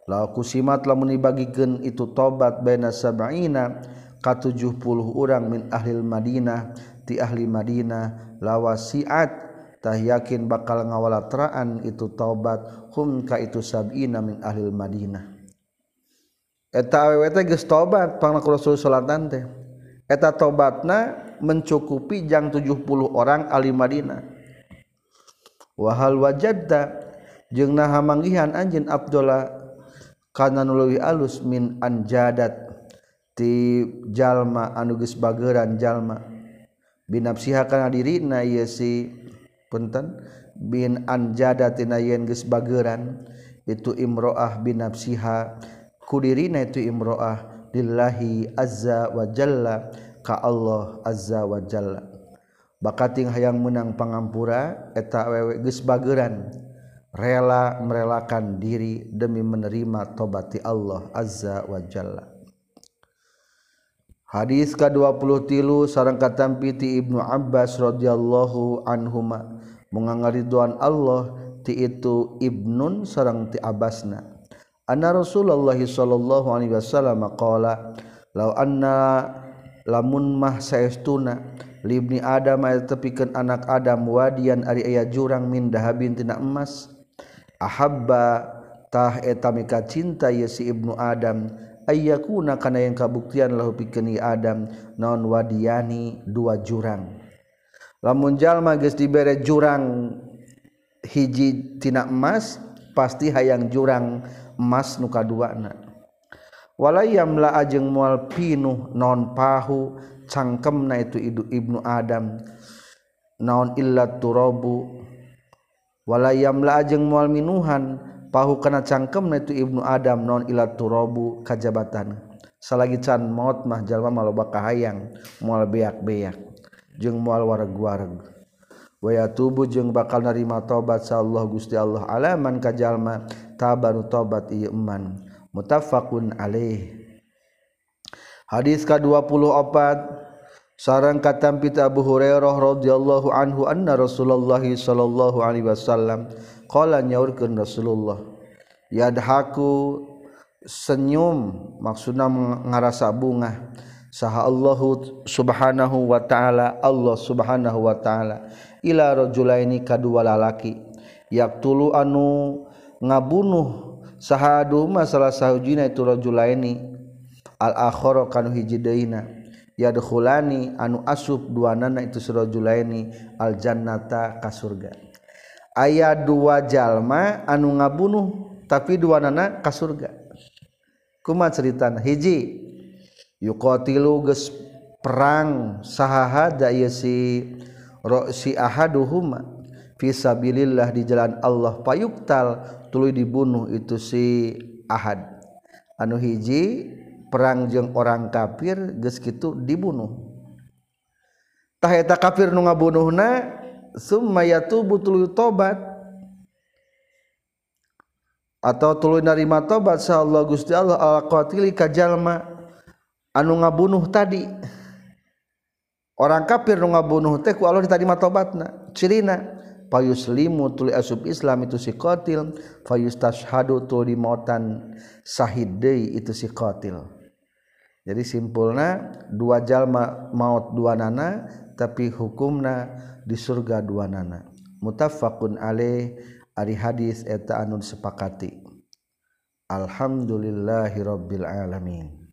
la kusimat lamun dibagikeun itu tobat baina sab'ina ka 70 orang min ahlil Madinah ti ahli Madinah lawasiattah yakin bakal ngawalatraan itu taubat humka itu sabina min ahlil Madinah. Eta awewete geus tobat pangnak Rasul salatan teh. Eta tobatna mencukupi jang 70 orang ahli Madinah. Wahal wajadda jeung naha manggihan anjeun Abdullah kana nuluwi alus min anjadat. ti jalma anuges bageran jalma. Binafsiha kana dirina ieu si punten bin anjada tina yen geus bageran itu imroah binafsiha ku dirina itu imroah lillahi azza wa jalla ka Allah azza wa jalla. Bakating hayang menang pangampura eta awewe geus bageran rela merelakan diri demi menerima tobat Allah azza wa jalla. Hadis ke-20 tilu sarang katam piti Ibnu Abbas radhiyallahu anhuma mengangariduan Allah ti itu Ibnun sarang ti Abbasna. Anna Rasulullah sallallahu alaihi wasallam qala law anna lamun mah saestuna libni Adam aya tepikeun anak Adam wadian ari aya jurang min dahabin tina emas ahabba tah eta mika cinta ye si Ibnu Adam ayakuna kana yang kabuktian lahu pikeni Adam non wadiani dua jurang. Lamun jalma geus dibere jurang hiji tina emas pasti hayang jurang emas nu kaduana. Walai yamla ajeng moal pinuh non pahu cangkemna itu idu ibnu Adam. Naon illa turabu walai yamla ajeng moal minuhan pahu kana cangkem itu Ibnu Adam non ila turabu kajabatan. Salagi can maut mah jalma maloba kahayang moal beak-beak jeung moal wareg-wareg. Waya tubuh jeung bakal narima tobat sa Allah Gusti Allah. Alaman kajalma tabanu tobat ieu iman mutafaqun alaih. Hadis ka-24 sarang katam pita Abu Hurairah radhiyallahu anhu anna Rasulullah sallallahu alaihi wasallam qala nyaurkeun Rasulullah yadhaku senyum maksudna ngarasa bunga saha Allah subhanahu wa taala Allah subhanahu wa taala ila rajulaini kadua lalaki yaqtulu anu ngabunuh saha duma salah sahujina itu rajulaini al akhara kanu hiji deuna yadkhulani anu asub duanana itu surajulaini aljannata ka surga. Aya dua jalma anu ngabunuh tapi duanana ka surga. Kuma ceritana hiji yuqatilu geus perang sahaha da si ro'si ahaduhuma. Fi sabilillah di jalan Allah payuktal tuluy dibunuh itu si ahad. Anu hiji perang jeung orang kafir geus kitu dibunuh. Tah eta kafir nu ngabunuhna summa yatubu tuluy tobat. Atau tuluy narima tobat sa Allah Gusti Allah al qatili ka jalma. Anu ngabunuh tadi. Orang kafir nu ngabunuh teh ku Allah ditarima tobatna cirina. Payuslimu tuli asub Islam itu si qatil. Fayustashhadu tuli mautan sahid deui itu si qatil. jadi simpulna dua jalma maut dua nana tapi hukumna di surga dua nana. Mutafakun alaih ari hadis eta anun sepakati. Alhamdulillahirabbil alamin.